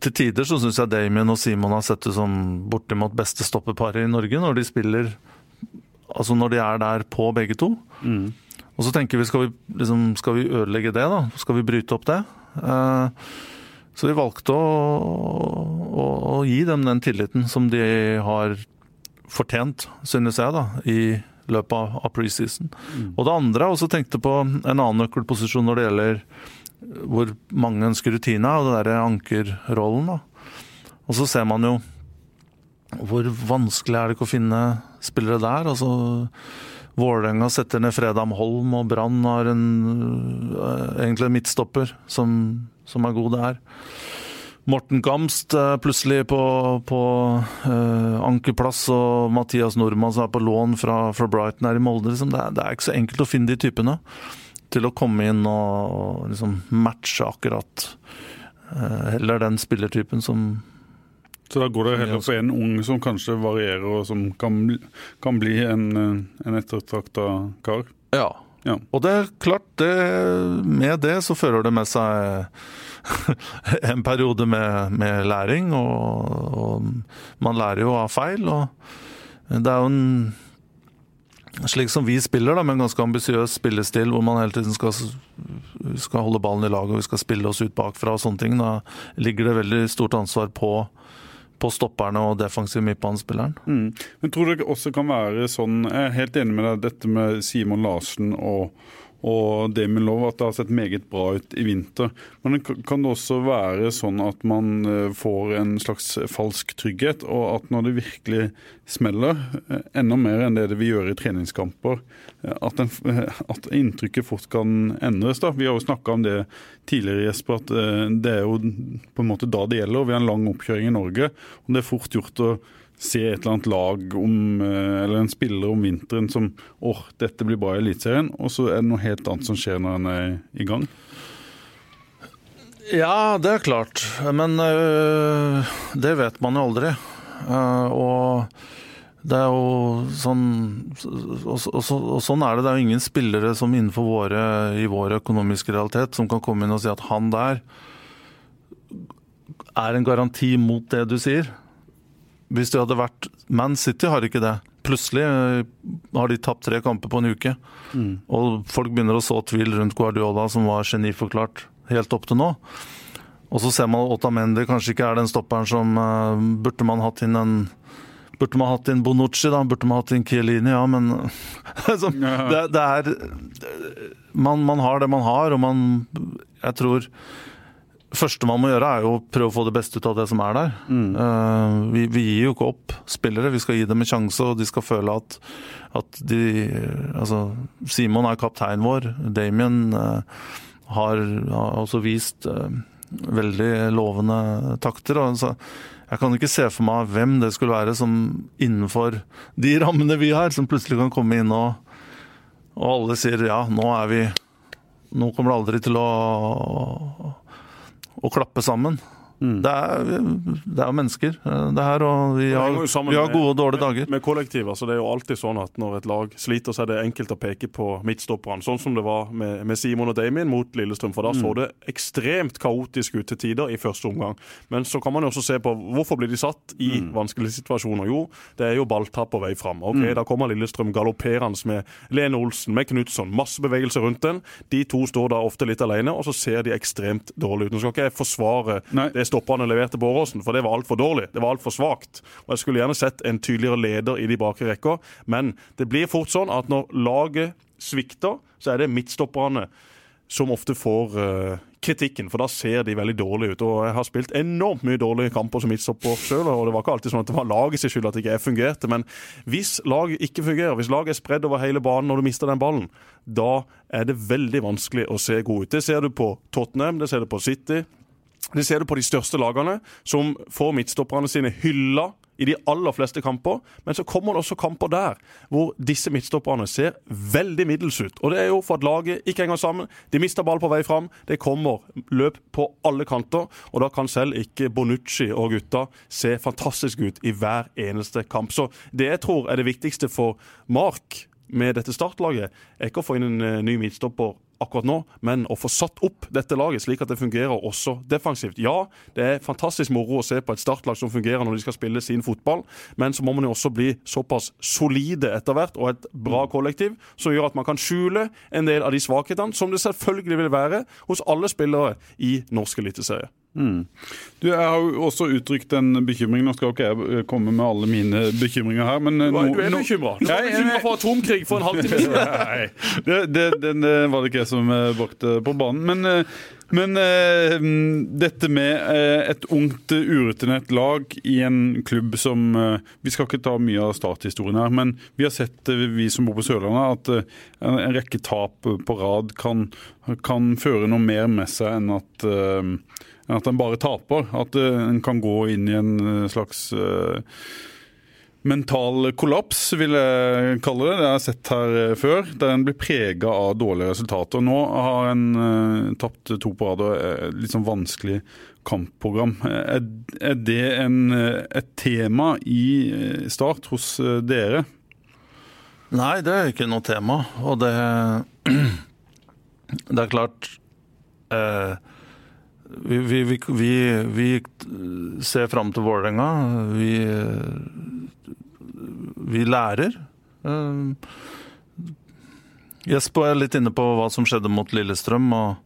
til tider så syns jeg Damien og Simon har sett ut som bortimot beste stoppeparet i Norge når de spiller Altså når de er der på begge to. Og så tenker vi skal vi, liksom, skal vi ødelegge det, da? Skal vi bryte opp det? Eh, så vi valgte å, å, å gi dem den tilliten som de har fortjent, synes jeg, da, i løpet av, av preseason. Og det andre, jeg også tenkte på en annen nøkkelposisjon når det gjelder hvor mange ønsker rutine, og det derre ankerrollen. da. Og så ser man jo hvor vanskelig er det ikke å finne spillere der. altså Vålerenga setter ned Fredam Holm, og Brann har en, øh, egentlig en midtstopper som, som er god der. Morten Gamst er plutselig på, på uh, ankerplass, og Mathias Nordmann som er på lån fra, fra Brighton her i Molde. Liksom. Det, er, det er ikke så enkelt å finne de typene til å komme inn og, liksom matche akkurat øh, heller den spillertypen som Så da går det heller på en ung som kanskje varierer, og som kan, kan bli en, eh, en ettertrakta kar? Ja. Ja. Og det er klart, det, med det så fører det med seg *laughs* en periode med, med læring, og, og man lærer jo av feil. Og det er jo en Slik som vi spiller, da, med en ganske ambisiøs spillestil, hvor man hele tiden skal, skal holde ballen i laget og vi skal spille oss ut bakfra og sånne ting, da ligger det veldig stort ansvar på, på stopperne og defensiv midtbanespilleren. Mm. Men tror det også kan være sånn Jeg er helt enig med deg dette med Simon Larsen og, og Damien Love, at det har sett meget bra ut i vinter. Men kan- det også være sånn at man eh, får en slags falsk trygghet, og at når det virkelig smeller, eh, enda mer enn det det vil gjøre i treningskamper, eh, at, den, at inntrykket fort kan endres. da. Vi har jo snakka om det tidligere, Jesper, at det er jo på en måte da det gjelder. Vi har en lang oppkjøring i Norge. og Det er fort gjort å se et eller annet lag om, eh, eller en spiller om vinteren som åh, dette blir bra i Eliteserien, og så er det noe helt annet som skjer når en er i gang. Ja, det er klart. Men øh, det vet man jo aldri. Uh, og det er jo sånn og, og, og sånn er det. Det er jo ingen spillere som innenfor våre, i vår økonomiske realitet som kan komme inn og si at han der er en garanti mot det du sier. Hvis det hadde vært Man City har ikke det. Plutselig øh, har de tapt tre kamper på en uke. Og folk begynner å så tvil rundt Guardiola, som var geniforklart helt opp til nå. Og så ser man at Otamendi kanskje ikke er den stopperen som uh, Burde man hatt inn en Burde man hatt inn Bonucci, da? Burde man hatt inn Chiellini? Ja, men *laughs* altså, det, det, er man, man, har det man har, og man Jeg tror første man må gjøre, er jo å prøve å få det beste ut av det som er der. Mm. Uh, vi, vi, gir jo ikke opp spillere, vi skal gi dem en sjanse, og de skal føle at, at de Altså, Simon er kapteinen vår. Damien uh, har, har, også vist uh, veldig lovende takter. og så jeg kan ikke se for meg hvem det skulle være som innenfor de rammene vi har, som plutselig kan komme inn og, og alle sier ja, nå er vi Nå kommer det aldri til å å klappe sammen. Mm. Det, er, det, er, jo mennesker, det her, og vi har, vi har gode og dårlige dager. Med, kollektiv, altså Det er jo alltid sånn at når et lag sliter, så er det enkelt å peke på midtstopperne. Sånn som det var med, med Simon og Damien mot Lillestrøm. For da mm. så det ekstremt kaotisk ut til tider i første omgang. Men så kan man jo også se på hvorfor blir de satt i mm. vanskelige situasjoner. Jo, det er jo balltap på vei fram. Ok, mm. Da kommer Lillestrøm galopperende med Lene Olsen, med Knutson, masse bevegelser rundt den. De to står da ofte litt alene, og så ser de ekstremt dårlig ut. Nå skal ikke jeg forsvare Nei. det stopperne leverte på Åråsen, for det var altfor dårlig. Det var altfor svakt. Og Jeg skulle gjerne sett en tydeligere leder i de bakre rekker, men det blir fort sånn at når laget svikter, så er det midtstopperne som ofte får uh, kritikken, for da ser de veldig dårlige ut. Og Jeg har spilt enormt mye dårlige kamper som midtstopper sjøl, og det var ikke alltid sånn at det var laget sin skyld at ikke jeg fungerte. Men hvis laget ikke fungerer, hvis laget er spredd over hele banen når du mister den ballen, da er det veldig vanskelig å se god ut. Det ser du på Tottenham, det ser du på City, det ser du på de største lagene, som får midtstopperne sine hylla i de aller fleste kamper. Men så kommer det også kamper der hvor disse midtstopperne ser veldig middels ut. Og det er jo for at laget ikke henger sammen. De mister ball på vei fram. Det kommer løp på alle kanter. Og da kan selv ikke Bonucci og gutta se fantastisk ut i hver eneste kamp. Så det jeg tror er det viktigste for Mark med dette startlaget, er ikke å få inn en eh, ny midtstopper akkurat nå, men å få satt opp dette laget slik at det fungerer også defensivt. Ja, det er fantastisk moro å se på et startlag som fungerer når de skal spille sin fotball, men så må man jo også bli såpass solide etter hvert og et bra mm. kollektiv som gjør at man kan skjule en del av de svakhetene som det selvfølgelig vil være hos alle spillere i norsk eliteserie. Mm. Du, Jeg har jo også uttrykt en bekymring. Nå skal ikke jeg komme med alle mine bekymringer her, men Du, no, er bekymra? Du var bekymra for atomkrig for en halvtime siden. *laughs* Nei, det, det, det, var det ikke jeg som eh, brakte på banen. Men, eh, men uh, dette med et ungt, urutinert lag i en klubb som Vi skal ikke ta mye av starthistorien her, men vi har sett, vi som bor på Sørlandet, at en, rekke tap på rad kan, kan, føre noe mer med seg enn at at en bare taper. At eh, en kan gå inn i en eh, slags uh, mental kollaps, vil jeg kalle det. Det har jeg sett her før, der en blir prega av dårlige resultater. Nå har en tapt to på rad og litt sånn vanskelig kampprogram. Er, er det en, et tema i Start hos dere? Nei, det er ikke noe tema. Og det, *clears throat* det er klart eh, vi, vi, vi, vi ser fram til Vålerenga. Vi, vi lærer. Eh, Jesper er litt inne på hva som skjedde mot Lillestrøm. og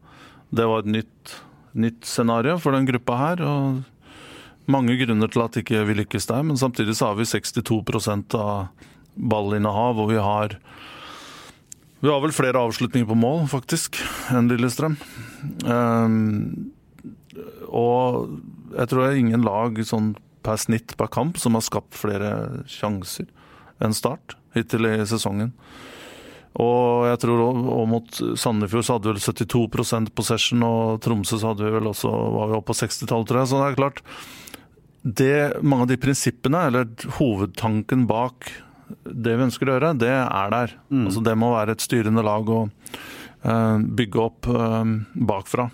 Det var et nytt, nytt scenario for den gruppa her. og Mange grunner til at ikke vi lykkes der, men samtidig så har vi 62 av ballinnehav. Og vi har vi har vel flere avslutninger på mål, faktisk, enn Lillestrøm. Um, og jeg tror det er ingen lag sånn per snitt per kamp som har skapt flere sjanser enn Start hittil i sesongen. Og jeg tror òg mot Sandefjord så hadde vi vel 72% possession, og Tromsø så hadde vi vel også, var vi oppe på 60-tallet, tror jeg. Så det er klart det, Mange av de prinsippene, eller hovedtanken bak det vi ønsker å gjøre, det er der. Mm. Altså Det må være et styrende lag å uh, bygge opp uh, bakfra.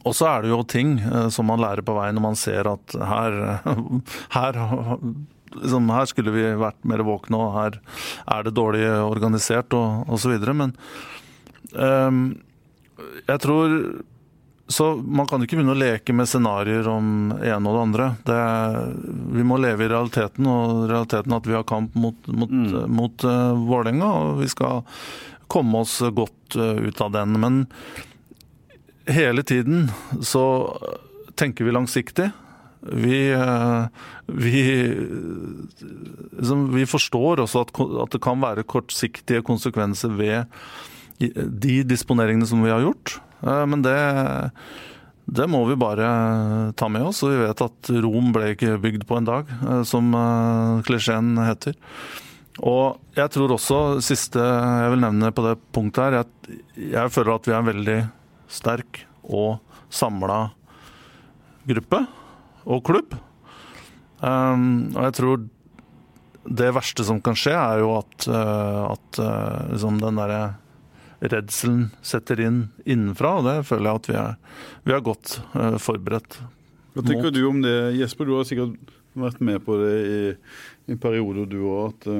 Og så er det jo ting eh, som man lærer på veien når man ser at her, *laughs* her, liksom, her skulle vi vært mer våkne, og her er det dårlig organisert og osv. Men um, jeg tror så man kan ikke begynne å leke med scenarioer om ene og det andre. Det, vi må leve i realiteten, og realiteten at vi har kamp mot, mot, mm. mot uh, Vålerenga. Og vi skal komme oss godt uh, ut av den. Men hele tiden så tenker vi langsiktig. Vi, eh, vi, liksom, vi forstår også at, at det kan være kortsiktige konsekvenser ved de disponeringene som vi har gjort. Eh, men det, det må vi bare ta med oss. Og vi vet at Rom ble ikke bygd på en dag, eh, som klisjeen heter. Og jeg tror også, siste jeg vil nevne på det punktet her, at jeg føler at vi er veldig sterk og samla gruppe og klubb. Um, og jeg tror det verste som kan skje, er jo at, uh, at uh, liksom den derre redselen setter inn innenfra, og det føler jeg at vi er, vi er godt uh, forberedt. Hva tenker mot. du om det, Jesper? Du har sikkert vært med på det i, i perioder, du òg.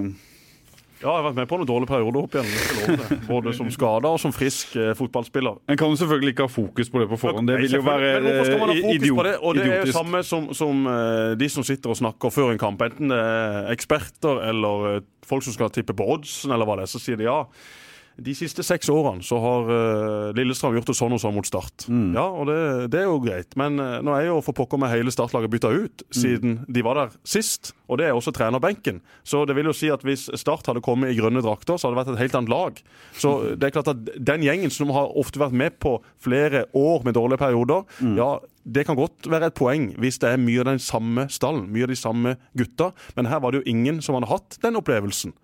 Ja, jeg har vært med på noen dårlige perioder opp igjen. Både som skada og som frisk eh, fotballspiller. En kan jo selvfølgelig ikke ha fokus på det på forhånd. Det vil jo være men hvorfor skal man ha fokus idiot, på det? Og det er jo samme som, som uh, de som sitter og snakker før en kamp. Enten det er eksperter eller uh, folk som skal tippe på oddsen, eller hva det er. Så sier de ja de siste seks årene så har uh, Lillestrøm gjort det sånn og sånn mot Start. Mm. Ja, og det, det, er jo greit. Men uh, nå er jo for pokker meg hele startlaget bytta ut mm. siden de var der sist. Og det er også trenerbenken. Så det vil jo si at hvis Start hadde kommet i grønne drakter, så hadde det vært et helt annet lag. Så det er klart at den gjengen som har ofte vært med på flere år med dårlige perioder, mm. ja, det kan godt være et poeng hvis det er mye av den samme stallen, mye av de samme gutta. Men her var det jo ingen som hadde hatt den opplevelsen.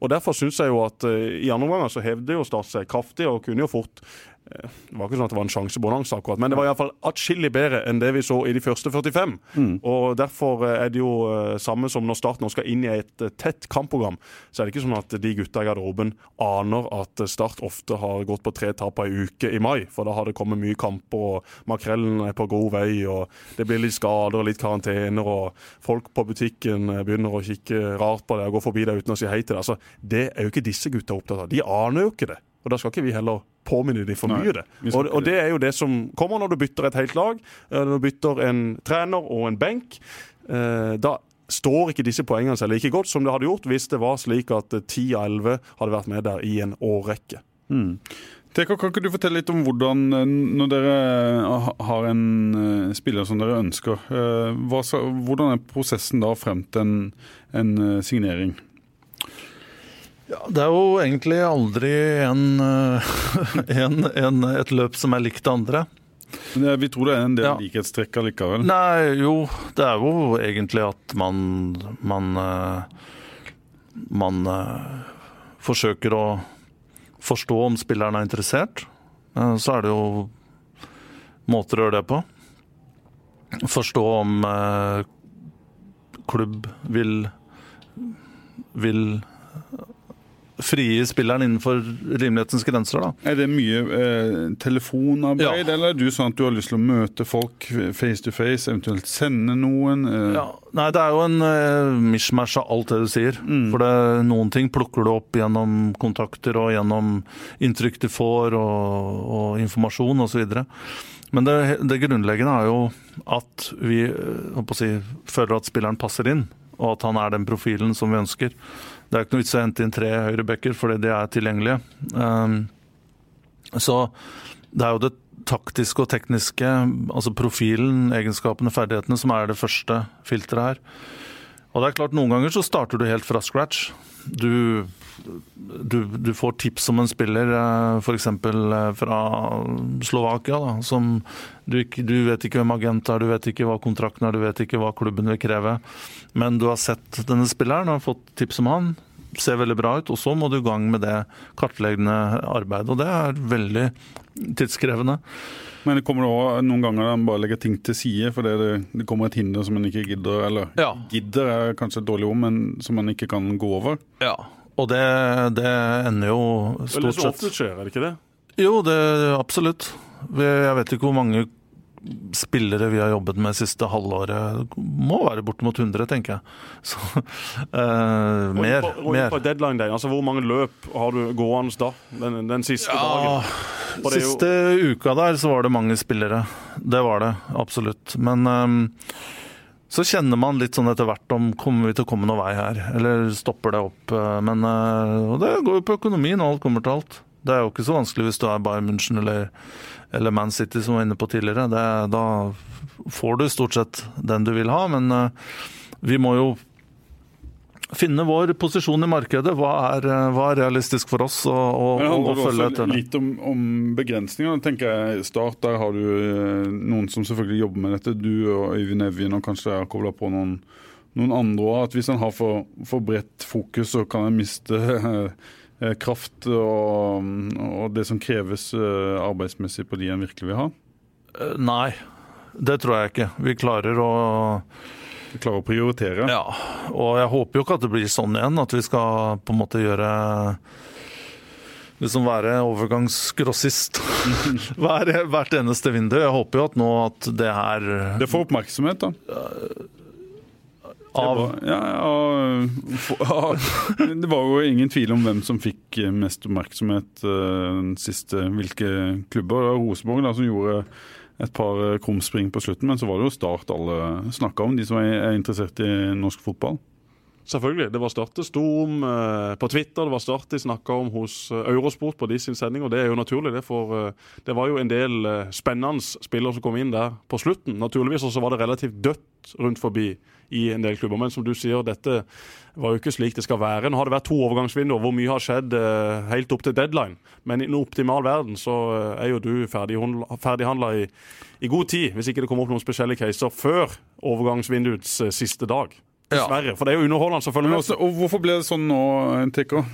Og Derfor syns jeg jo at uh, i andre omgang så hevde jo Start seg kraftig og kunne jo fort Eh, det var ikke sånn at det var en sjansebonanza, akkurat, men det var iallfall atskillig bedre enn det vi så i de første 45. Mm. Og Derfor eh, er det jo eh, samme som når Start nå skal inn i et tett kampprogram. Så er det ikke sånn at de gutta i garderoben aner at Start ofte har gått på tre tap ei uke i mai. For da har det kommet mye kamper, og makrellen er på god vei, og det blir litt skader og litt karantener, og folk på butikken begynner å kikke rart på det og gå forbi deg uten å si hei til deg. Altså, det er jo ikke disse gutta opptatt av. De aner jo ikke det. Og da skal ikke vi heller påminne dem for mye. det. Og, og, det er jo det som kommer når du bytter et helt lag. Eh, når du bytter en trener og en benk. Eh, da står ikke disse poengene seg like godt som det hadde gjort hvis det var slik at 10 av 11 hadde vært med der i en årrekke. Mm. Teka, kan ikke du fortelle litt om hvordan, eh, når dere har en spiller som dere ønsker, hvordan er prosessen da frem til en, en signering? Ja, Det er jo egentlig aldri en, eh, *laughs* en, en, et løp som er likt det andre. Men Vi tror det er en del ja. likhetstrekk allikevel? Nei, jo, det er jo egentlig at man man, eh, man forsøker å forstå om spilleren er interessert. Så er det jo måter å gjøre det på. Forstå om klubb vil vil frigi spilleren innenfor rimelighetens grenser. Da. Er det mye eh, telefonarbeid, ja. eller er du sånn at du har lyst til å møte folk face to face, eventuelt sende noen? Eh? Ja. Nei, det er jo en eh, mishmash av alt det du sier. Mm. For det, noen ting plukker du opp gjennom kontakter og gjennom inntrykk du får og, og informasjon osv. Men det, det, grunnleggende er jo at vi eh, si, føler at spilleren passer inn, og at han er den profilen som vi ønsker. Det er ikke noe vits å hente inn tre høyrebacker fordi de er tilgjengelige. Um, så det er jo det taktiske og tekniske, altså profilen, egenskapene, ferdighetene, som er det første filteret her. Og det er klart, Noen ganger så starter du helt fra scratch. Du, du, du får tips om en spiller eh, f.eks. Eh, fra Slovakia. Da, som du, ikke, du, vet ikke hvem agent er, du vet ikke hva kontrakten er, du vet ikke hva klubben vil kreve. Men du har sett denne spilleren og fått tips om han. Ser veldig bra ut. Og så må du i gang med det kartleggende arbeidet. Og det er veldig tidskrevende. Men det kommer også noen ganger han bare legger ting til side fordi det, det kommer et hinder som en ikke gidder Eller ja. gidder er kanskje et dårlig ord, men som en ikke kan gå over. Ja, og det, det ender jo stort sett Eller så skjer, er det ikke det? Jo, det absolutt. Jeg vet ikke hvor mange spillere vi har jobbet med siste halvåret, må være bortimot 100, tenker jeg. *laughs* Så, uh, mer. Og mer. På deadline day, altså Hvor mange løp har du gående da? Den, den siste ja, dagen? Siste jo... uka der så var det mange spillere. Det var det, absolutt. Men um, så kjenner man litt sånn etter hvert om kommer vi til å komme noen vei her, eller stopper det opp. Eh, men uh, Og det går jo på økonomien, alt kommer til alt. Det er jo ikke så vanskelig hvis du er Bayern München eller, eller Man City, som var inne på tidligere. Det, da får du stort sett den du vil ha, men uh, vi må jo finne vår posisjon i markedet. Hva er, hva er realistisk for oss å, å, å følge etter det? Litt om, om begrensninger. tenker jeg Start, der har du noen som selvfølgelig jobber med dette. Du og Øyvind Evjen, og kanskje jeg har kobla på noen, noen andre òg. Hvis en har for, for bredt fokus, så kan en miste *laughs* Eh, kraft og, og, det som kreves eh, arbeidsmessig på de en virkelig vil ha? Eh, nei, det tror jeg ikke. Vi klarer å vi klarer å prioritere? Ja, og jeg håper jo ikke at det blir sånn igjen. At vi skal på en måte gjøre liksom være overgangsgrossist *laughs* hver, hvert eneste vindu. Jeg håper jo at nå at det her Det får oppmerksomhet, da? Av ja, ja, Det var jo ingen tvil om hvem som fikk mest oppmerksomhet uh, den siste. Hvilke klubber. Det var Rosenborg som gjorde et par krumspring på slutten, men så var det jo Start alle snakka om, de som er interessert i norsk fotball. Selvfølgelig. Det var Start det sto om uh, på Twitter, det var Start de snakka om hos uh, Eurosport på de sin sending, og det er jo naturlig. Det, for det var jo en del spennende spillere som kom inn der på slutten. Naturligvis, og så var det relativt dødt rundt forbi i en del klubber. Men som du sier, dette var jo ikke slik det skal være. Nå har det vært to overgangsvinduer hvor mye har skjedd eh, helt opp til deadline. Men i en optimal verden så eh, er jo du ferdighandla i, i, god tid, hvis ikke det kommer opp noen spesielle caser før overgangsvinduets eh, siste dag. Dessverre. Ja. For det er jo underholdende, selvfølgelig. Også, og hvorfor ble det sånn nå, Tikker?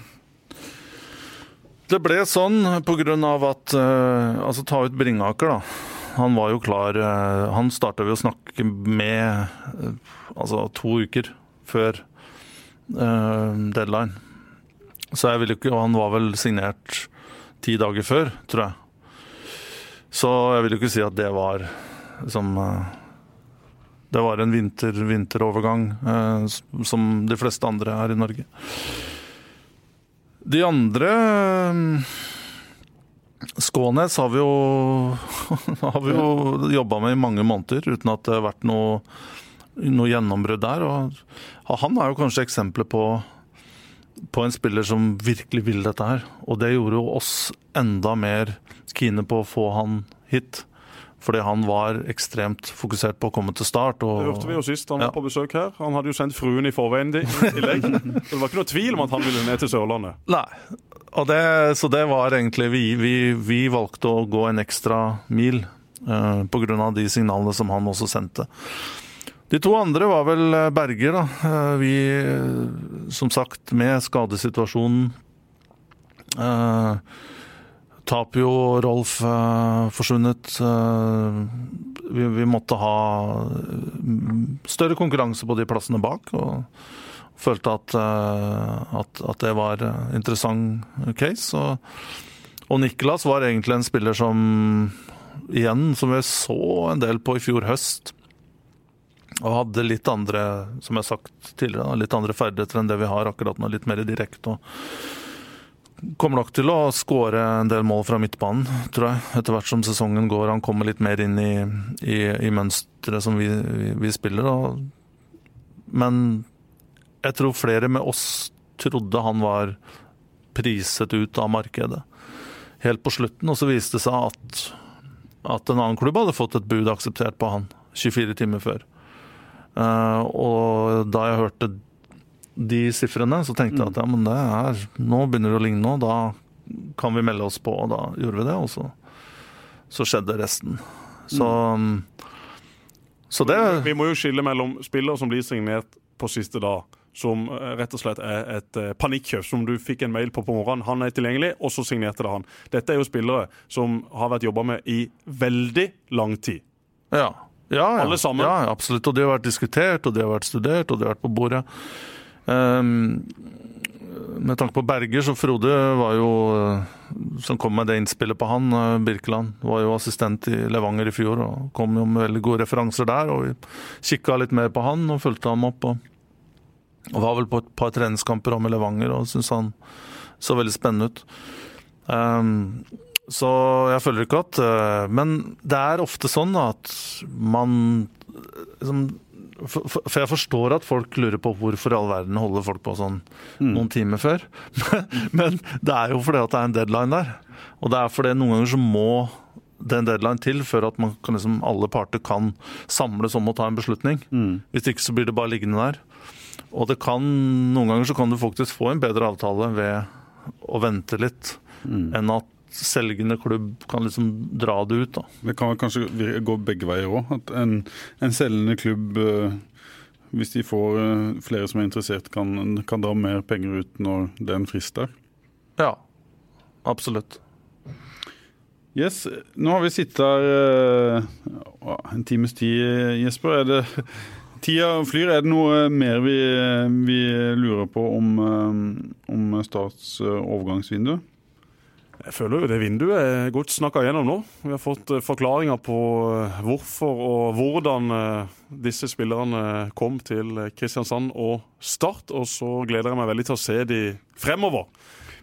Det ble sånn pga. at Altså, ta ut Bringaker, da. Han var jo klar Han starta vi å snakke med altså to uker før deadline. Så jeg vil ikke Og han var vel signert ti dager før, tror jeg. Så jeg vil jo ikke si at det var liksom Det var en vinter, vinterovergang, uh, som de fleste andre her i Norge. De andre Skånes har vi jo, *laughs* har jo jobba med i mange måneder uten at det har vært noe noe gjennombrudd der. Og han er jo kanskje eksempelet på, på en spiller som virkelig vil dette her. Og det gjorde jo oss enda mer kine på å få han hit. Fordi han var ekstremt fokusert på å komme til start. Og, det hørte vi jo sist han ja. var på besøk her. Han hadde jo sendt fruen i forveien i tillegg. *laughs* Det var ikke noe tvil om at han ville ned til Sørlandet. Nei. Det, så det var egentlig vi, vi, vi, valgte å gå en ekstra mil uh, eh, pga. de signalene som han også sendte. De to andre var vel eh, Berger, da. Eh, vi, som sagt, med skadesituasjonen eh, Tapio og Rolf eh, forsvunnet. Eh, vi, vi, måtte ha større konkurranse på de plassene bak. og følte at, at, at det var interessant case. Og, og Niklas var egentlig en spiller som igjen, som vi så en del på i fjor høst. Og hadde litt andre, som jeg har sagt tidligere, litt andre ferdigheter enn det vi har akkurat nå. Litt mer direkte. Kommer nok til å skåre en del mål fra midtbanen, tror jeg. Etter hvert som sesongen går. Han kommer litt mer inn i, i, i mønsteret som vi, vi, vi spiller. Og, men jeg tror flere med oss trodde han var priset ut av markedet helt på slutten. Og så viste det seg at, at en annen klubb hadde fått et bud akseptert på han 24 timer før. Uh, og da jeg hørte de sifrene, så tenkte jeg at ja, men det er, nå begynner det å ligne nå. Da kan vi melde oss på, og da gjorde vi det. Og så, så skjedde resten. Så, mm. så det Vi må jo skille mellom spillere som blir signert på siste dag som eh, rett og slett er et uh, panikkjøp som du fikk en mail på på morgenen. Han er tilgjengelig, og så signerte det han. Dette er jo spillere som har vært jobba med i veldig lang tid. Ja. Ja. Alle sammen? Ja, absolutt. Og det har vært diskutert, og det har vært studert, og det har vært på bordet. Um, med tanke på Berger, så Frode var jo eh, Som kom med det innspillet på han, eh, Birkeland, var jo assistent i Levanger i fjor og kom jo med veldig gode referanser der. Og vi kikka litt mer på han og fulgte ham opp. Og, og var vel på et par treningskamper med Levanger og syntes han så veldig spennende ut. Um, så jeg føler ikke at eh, Men det er ofte sånn at man liksom, For, jeg forstår at folk lurer på hvorfor i all verden holder folk på sånn noen timer før. *laughs* Men det er jo fordi at det er en deadline der. Og det er fordi noen ganger så må det en deadline til før at man kan, liksom, alle parter kan samles om å ta en beslutning. Hvis ikke så blir det bare liggende der. Og det kan, noen ganger så kan du faktisk få en bedre avtale ved å vente litt, enn at selgende klubb kan liksom dra det ut. da. Det kan kanskje gå begge veier òg. At en, en selgende klubb, eh, hvis de får eh, flere som er interessert, kan, kan dra mer penger ut når det er en frist der. Ja, absolutt. Yes, Nå har vi sittet her eh, en times tid, Jesper. Er det Tida flyr. Er det noe mer vi, vi lurer på om, om Starts overgangsvindu? Jeg føler jo det vinduet er godt snakka gjennom nå. Vi har fått eh, forklaringer på eh, hvorfor og hvordan eh, disse spillerne kom til Kristiansand og Start. Og så gleder jeg meg veldig til å se de fremover.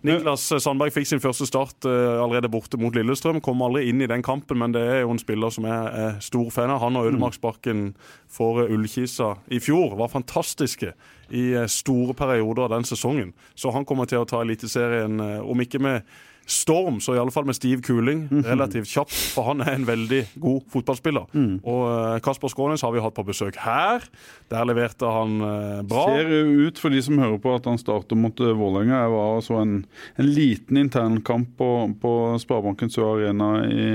Niklas Sandberg fikk sin første start allerede borte mot Lillestrøm. Kom aldri inn i den kampen, men det er jo en spiller som jeg er stor fan av. Han og Ødemarksbakken for Ullkisa i fjor var fantastiske i store perioder av den sesongen. Så han kommer til å ta Eliteserien, om ikke med storm, så i alle fall med stiv kuling relativt kjapt. For han er en veldig god fotballspiller. Og eh, Kasper Skånes har vi hatt på besøk her. Der leverte han eh, bra. Ser ut for de som hører på at han starter mot eh, Vålerenga. Jeg var altså så en, en liten internkamp på, på Sparebanken Sør Arena i,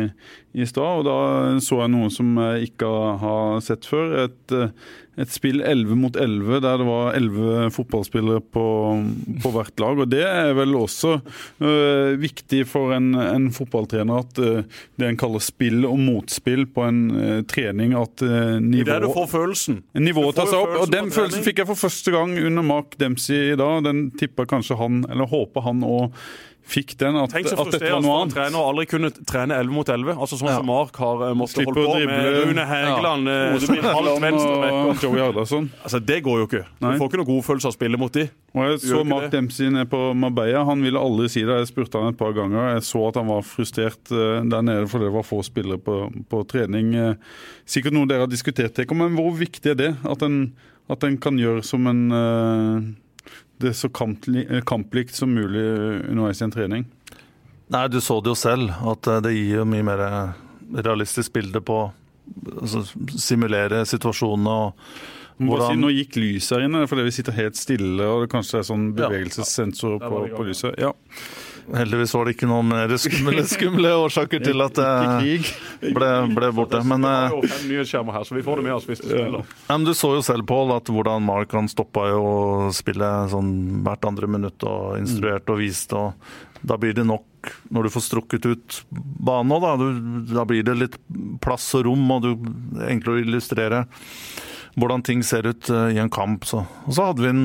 i stad, og da så jeg noe som jeg ikke har sett før. Et, eh, et spill 11 mot 11, der det var 11 fotballspillere på, på hvert lag. og Det er vel også øh, viktig for en, en fotballtrener at øh, det en kaller spill og motspill på en øh, trening, at nivå... Det det du får følelsen. Nivået tar seg opp, og den følelsen fikk jeg for første gang under Mark Dempsey i dag. Den tipper kanskje han, eller håper han òg fikk den, at, Tenk så at dette var noe for annet. trener å aldri kunne trene 11 mot 11. Altså Sånn som Mark har eh, måttet holde på med. Rune Hægeland. ja. Frode som er halvt Joey Hardasson. Altså, det går jo ikke. Du får ikke noe god følelse av å spille mot de. Og jeg så Mark. Dempsey nede på Marbella. Han ville aldri si det. Jeg spurte han et par ganger. Jeg så at han var frustrert eh, der nede fordi det var få spillere på, på trening. Eh, Sikkert noe dere har diskutert, men hvor viktig er det? At en, at en kan gjøre som en eh, det så eh, kamplikt som mulig underveis i en trening. Nei, du så det jo selv, at eh, det gir jo mye mer realistisk bilde på altså, Simulere situasjonene og hvordan si, nå gikk lyset her inne, fordi vi sitter helt stille, og det kanskje er sånn bevegelsessensor på, det i gang. på lyset. Ja. Heldigvis var det ikke noen mer skumle, *laughs* skumle årsaker til at det ble, ble borte. Men, eh, Du så jo selv, Pål, at hvordan Mark han stoppa jo spille sånn hvert andre minutt og instruerte og viste. og Da blir det nok når du får strukket ut banen òg, da. Du, da blir det litt plass og rom, og du er enklere å illustrere hvordan ting ser ut eh, i en kamp. Så. Og så hadde vi en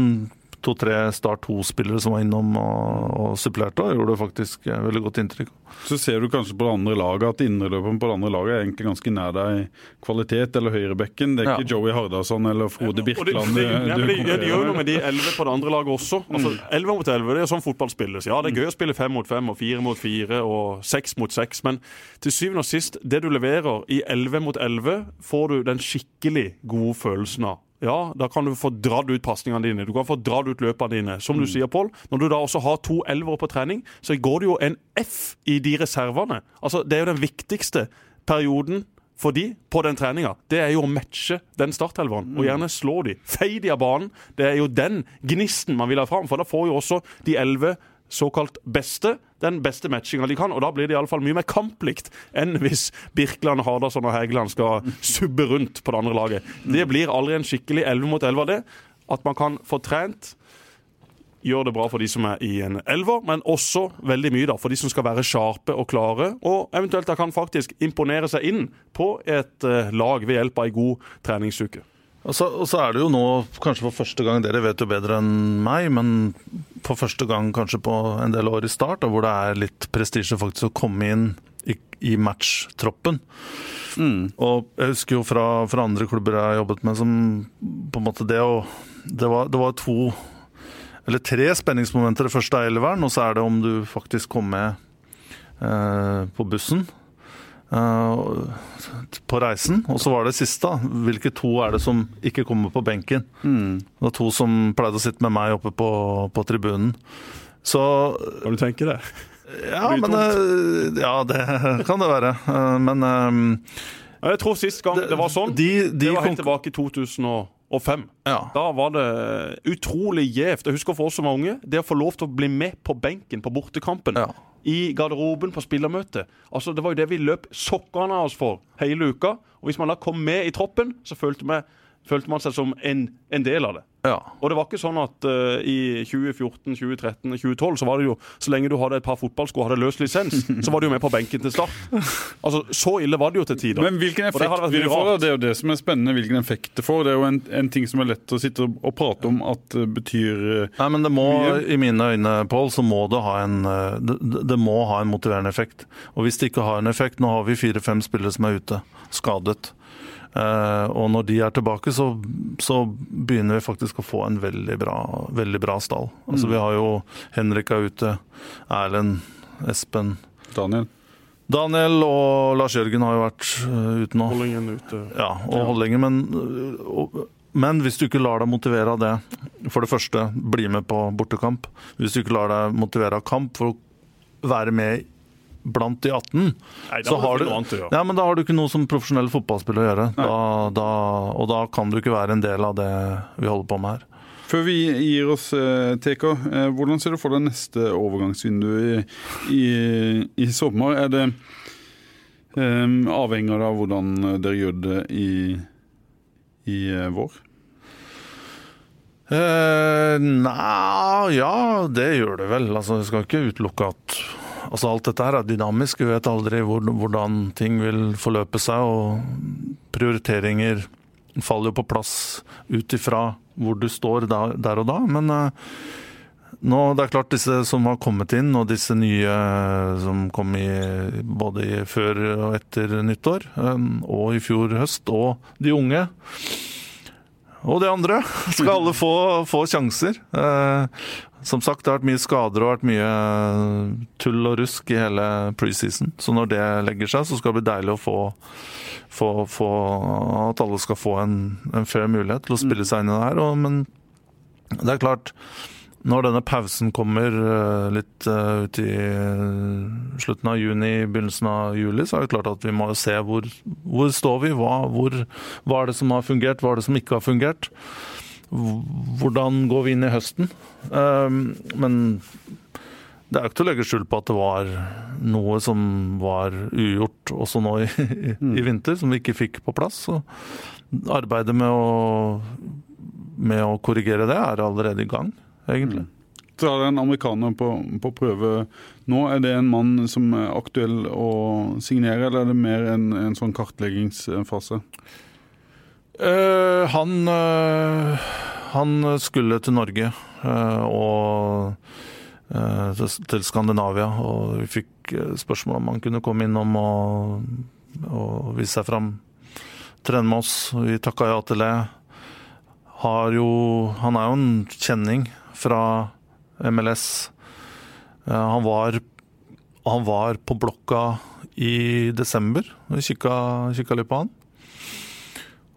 to-tre Start 2-spillere som var innom og, og supplerte, og gjorde faktisk eh, veldig godt inntrykk. Så ser du kanskje på det andre laget at indreløperen på det andre laget er egentlig ganske nær deg kvalitet, eller høyrebekken. Det er Ja. ikke Joey Hardasson eller Frode Birkeland *laughs* det, det, det, du ja, men det, ja, de gjør noe med. de 11 på det andre laget også. Altså, 11 mot 11 det er sånn fotball spilles. Ja, det er gøy å spille fem mot fem og fire mot fire og seks mot seks, men til syvende og sist, det du leverer i 11 mot 11, får du den skikkelig gode følelsen av. Ja, da kan du få dratt ut pasningene dine, du kan få dratt ut løpene dine. Som du sier, Pål, når du da også har to elvere på trening, så går det jo en F i de reservene. Altså, det er jo den viktigste perioden for de på den treninga, det er jo å matche den startelveren. Og gjerne slå de. Fei de av banen. Det er jo den gnisten man vil ha fram. For da får jo også de elleve såkalt beste den beste matchinga de kan. Og da blir det iallfall mye mer kamplikt enn hvis Birkeland, Hardasson og Hægeland skal subbe rundt på det andre laget. Det blir aldri en skikkelig 11 mot 11 av det. At man kan få trent gjør det bra for de som er i en elver, men også veldig mye da, for de som skal være sharpe og klare, og eventuelt da kan faktisk imponere seg inn på et eh, lag ved hjelp av ei god treningsuke. Og så, og så er det jo nå, kanskje for første gang, dere vet jo bedre enn meg, men for første gang kanskje på en del år i start, da, hvor det er litt prestisje faktisk å komme inn i, i matchtroppen. Og jeg husker jo fra, fra andre klubber jeg har jobbet med, som på en måte det å Det var, det var to eller tre spenningsmomenter. Det første er elveren, og så er det om du faktisk kom med eh, på bussen. Eh, på reisen. Og så var det siste. Hvilke to er det som ikke kommer på benken? Det var to som pleide å sitte med meg oppe på, på tribunen. Så Kan du tenke det? ja, det men eh, Ja, det *laughs* kan det være. Eh, Men Jeg tror sist gang det var sånn, de, de det var helt tilbake i 2005. ja. Da var det utrolig gjevt. Jeg husker for oss som var unge, det å få lov til å bli med på benken på bortekampen. Ja. I garderoben på spillermøte. Altså, Det var jo det vi løp sokkene av oss for hele uka. Og hvis man da kom med i troppen, så følte, man- følte man seg som en, en del av det. ja. Og det var ikke sånn at uh, i 2014, 2013 og 2012 så var det jo Så lenge du hadde et par fotballsko og hadde løs lisens, så var du jo med på benken til start. Altså, Så ille var det jo til tider. Men hvilken effekt vil det få? Det er jo det som er spennende. Hvilken effekt det får. Det er jo en, en ting som er lett å sitte og, og prate om at det betyr uh, Nei, men det må, Mye. i mine øyne, Pål, så må det ha en eh, det, det må ha en motiverende effekt. Og hvis det ikke har en effekt Nå har vi fire-fem spillere som er ute, skadet. Eh, og når de er tilbake, så, så begynner vi faktisk å få en veldig bra, veldig bra stall. Altså Vi har jo Henrik er ute, Erlend, Espen Daniel. Daniel og Lars Jørgen har jo vært eh, ute nå. Holdingen ute. Ja, og Holdninger, men, øh, og, men hvis du ikke lar deg motivere av det, for det første, bli med på bortekamp. Hvis du ikke lar deg motivere av kamp for å være med blant de 18, Nei, så har du annet ja. ja, men da har du ikke noe som profesjonell fotballspiller å gjøre. Da, da, og da kan du ikke være en del av det vi holder på med her. Før vi gir oss, eh, TK, eh, hvordan ser du for deg neste overgangsvindu i, i, i sommer? Er det um, avhengig av hvordan dere gjør det i, i vår? Uh, Nei, ja, det gjør det vel. Altså, jeg skal ikke utelukke at altså, alt dette her er dynamisk. Vi vet aldri hvordan ting vil forløpe seg, og prioriteringer faller jo på plass ut ifra hvor du står der, og da. Men eh, nå, det er klart disse som har kommet inn, og disse nye eh, som kom i, både før og etter nyttår, eh, og i fjor høst, og de unge og de andre *laughs* skal alle få, få sjanser. Som sagt, det har vært mye skader og vært mye tull og rusk i hele preseason. Så når det legger seg, så skal det bli deilig å få, få, få at alle skal få en, en fair mulighet til å spille seg inn i det her. Og, men det er klart, når denne pausen kommer eh, litt eh, ut i eh, slutten av juni, begynnelsen av juli, så er det klart at vi må se hvor, hvor står vi, hva, hvor, hva er det som har fungert, hva er det som ikke har fungert. Hvordan går vi inn i høsten? Um, Men det er jo ikke til å legge skjul på at det var noe som var ugjort også nå i, i vinter, som vi ikke fikk på plass. Så arbeidet med å, med å korrigere det er allerede i gang, egentlig. Så er det en amerikaner på, på prøve nå. Er det en mann som er aktuell å signere, eller er det mer en, en sånn kartleggingsfase? Eh, han, uh, han skulle til Norge uh, og til, Skandinavia, og vi fikk spørsmål om han kunne komme innom og, og vise seg fram. Trene med oss. Vi takka ja til det. Jo, han er jo en kjenning fra MLS. Han, var, han var på blokka i desember. Vi kikka litt på han.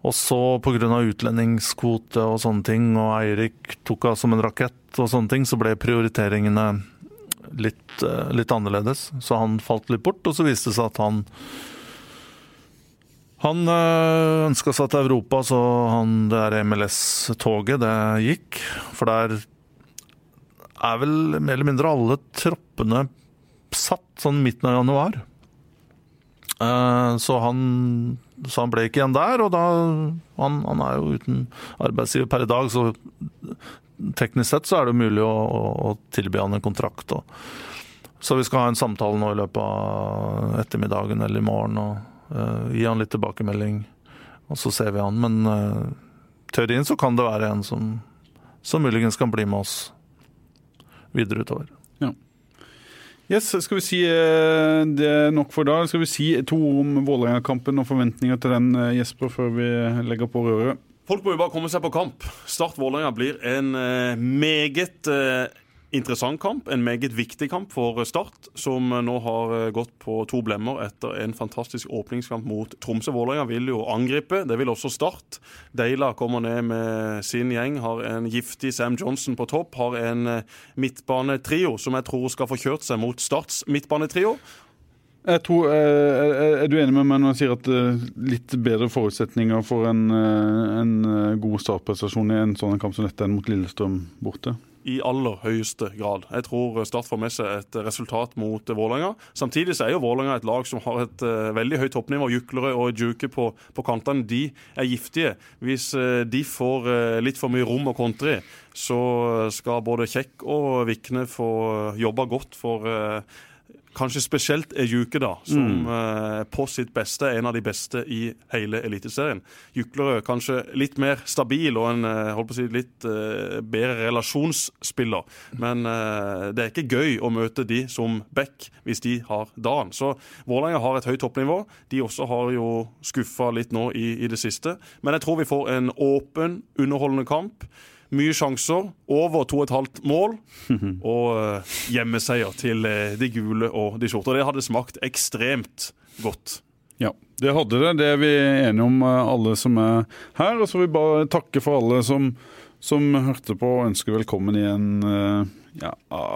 Og så pga. utlendingskvote og sånne ting, og Eirik tok av som en rakett og sånne ting, så ble prioriteringene litt, eh, litt annerledes. Så han falt litt bort, og så viste det seg at han han ønska seg til Europa, så han, det der MLS-toget, det gikk. For der er vel mer eller mindre alle troppene satt sånn midten av januar. Eh, Så han, så han ble ikke igjen der, og da Han, han er jo uten arbeidsgiver per i dag, så teknisk sett så er det mulig å, å, å tilby han en kontrakt. Og, så vi skal ha en samtale nå i løpet av ettermiddagen eller i morgen og uh, gi han litt tilbakemelding, og så ser vi han. Men uh, teorien så kan det være en som, som muligens kan bli med oss videre utover. Yes, Skal vi si eh, det er nok for da. Skal vi si to ord om Vålerenga-kampen og forventninger til den, eh, Jesper, før vi legger på røret? Folk må jo bare komme seg på kamp. Start Vålerenga blir en eh, meget interessant kamp, en meget viktig kamp for Start, som nå har eh, gått på to blemmer etter en fantastisk åpningskamp mot Tromsø. Vålerenga vil jo angripe, det vil også Start. Deila kommer ned med sin gjeng, har en giftig Sam Johnson på topp, har en eh, midtbanetrio som jeg tror skal få kjørt seg mot Starts midtbanetrio. Jeg tror, eh, Er du enig med meg når jeg sier at litt bedre forutsetninger for en, en god startprestasjon i en sånn kamp som dette enn mot Lillestrøm borte? I aller høyeste grad. Jeg tror Start får med seg et resultat mot Vålerenga. Samtidig så er jo Vålerenga et lag som har et uh, veldig høyt toppnivå. Juklere og Juke på, på, kantene de er giftige. Hvis uh, de får uh, litt for mye rom å kontre i, så skal både Kjekk og Vikne få jobba godt for Kanskje spesielt er Juke, da, som mm. eh, på sitt beste er en av de beste i hele Eliteserien. Juklerød kanskje litt mer stabil og en eh, holdt på å si, litt eh, bedre relasjonsspiller. Men eh, det er ikke gøy å møte de som back hvis de har dagen. Så Vålerenga har et høyt toppnivå. De også har jo skuffa litt nå i, i det siste. Men jeg tror vi får en åpen, underholdende kamp. Mye sjanser, over 2,5 mål *laughs* og uh, hjemmeseier til uh, de gule og de sorte. Det hadde smakt ekstremt godt. Ja, det hadde det. Det er vi enige om, uh, alle som er her. Og så vil vi bare takke for alle som, som hørte på, og ønsker velkommen igjen ja,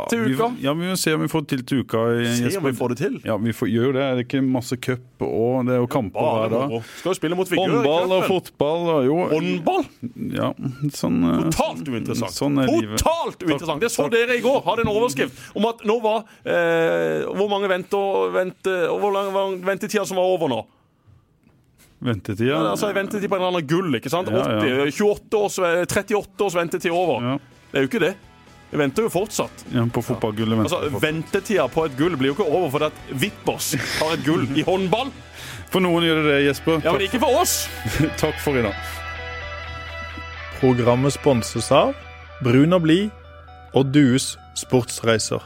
til uka? Vi, ja, Vi må se om vi får det til til uka. Se om vi får det til? Ja, vi får, gjør det. Er det ikke masse cup og det er jo kamper hver dag? Skal jo spille mot Vigør Håndball og fotball og jo Håndball? Ja, sånn eh, Totalt uinteressant. Sånn Totalt uinteressant! Det så dere i går hadde en overskrift om at nå var eh, Hvor mange venter, venter Hvor lang ventetida som var over nå? Ventetida? Ja, altså Ventetid på en eller annen gull. ikke sant? 80, ja, 28 års, 38 års ventetid over. Det er jo ikke det. Vi venter jo fortsatt. Ja, på fotballgullet venter altså, Ventetida på et gull blir jo ikke over fordi at Vippers har et gull i håndball. *laughs* For noen gjør det det, Jesper. Ja, Men ikke for oss! *laughs* Takk for i dag. Programmet sponses av Brun og blid og Dues sportsreiser.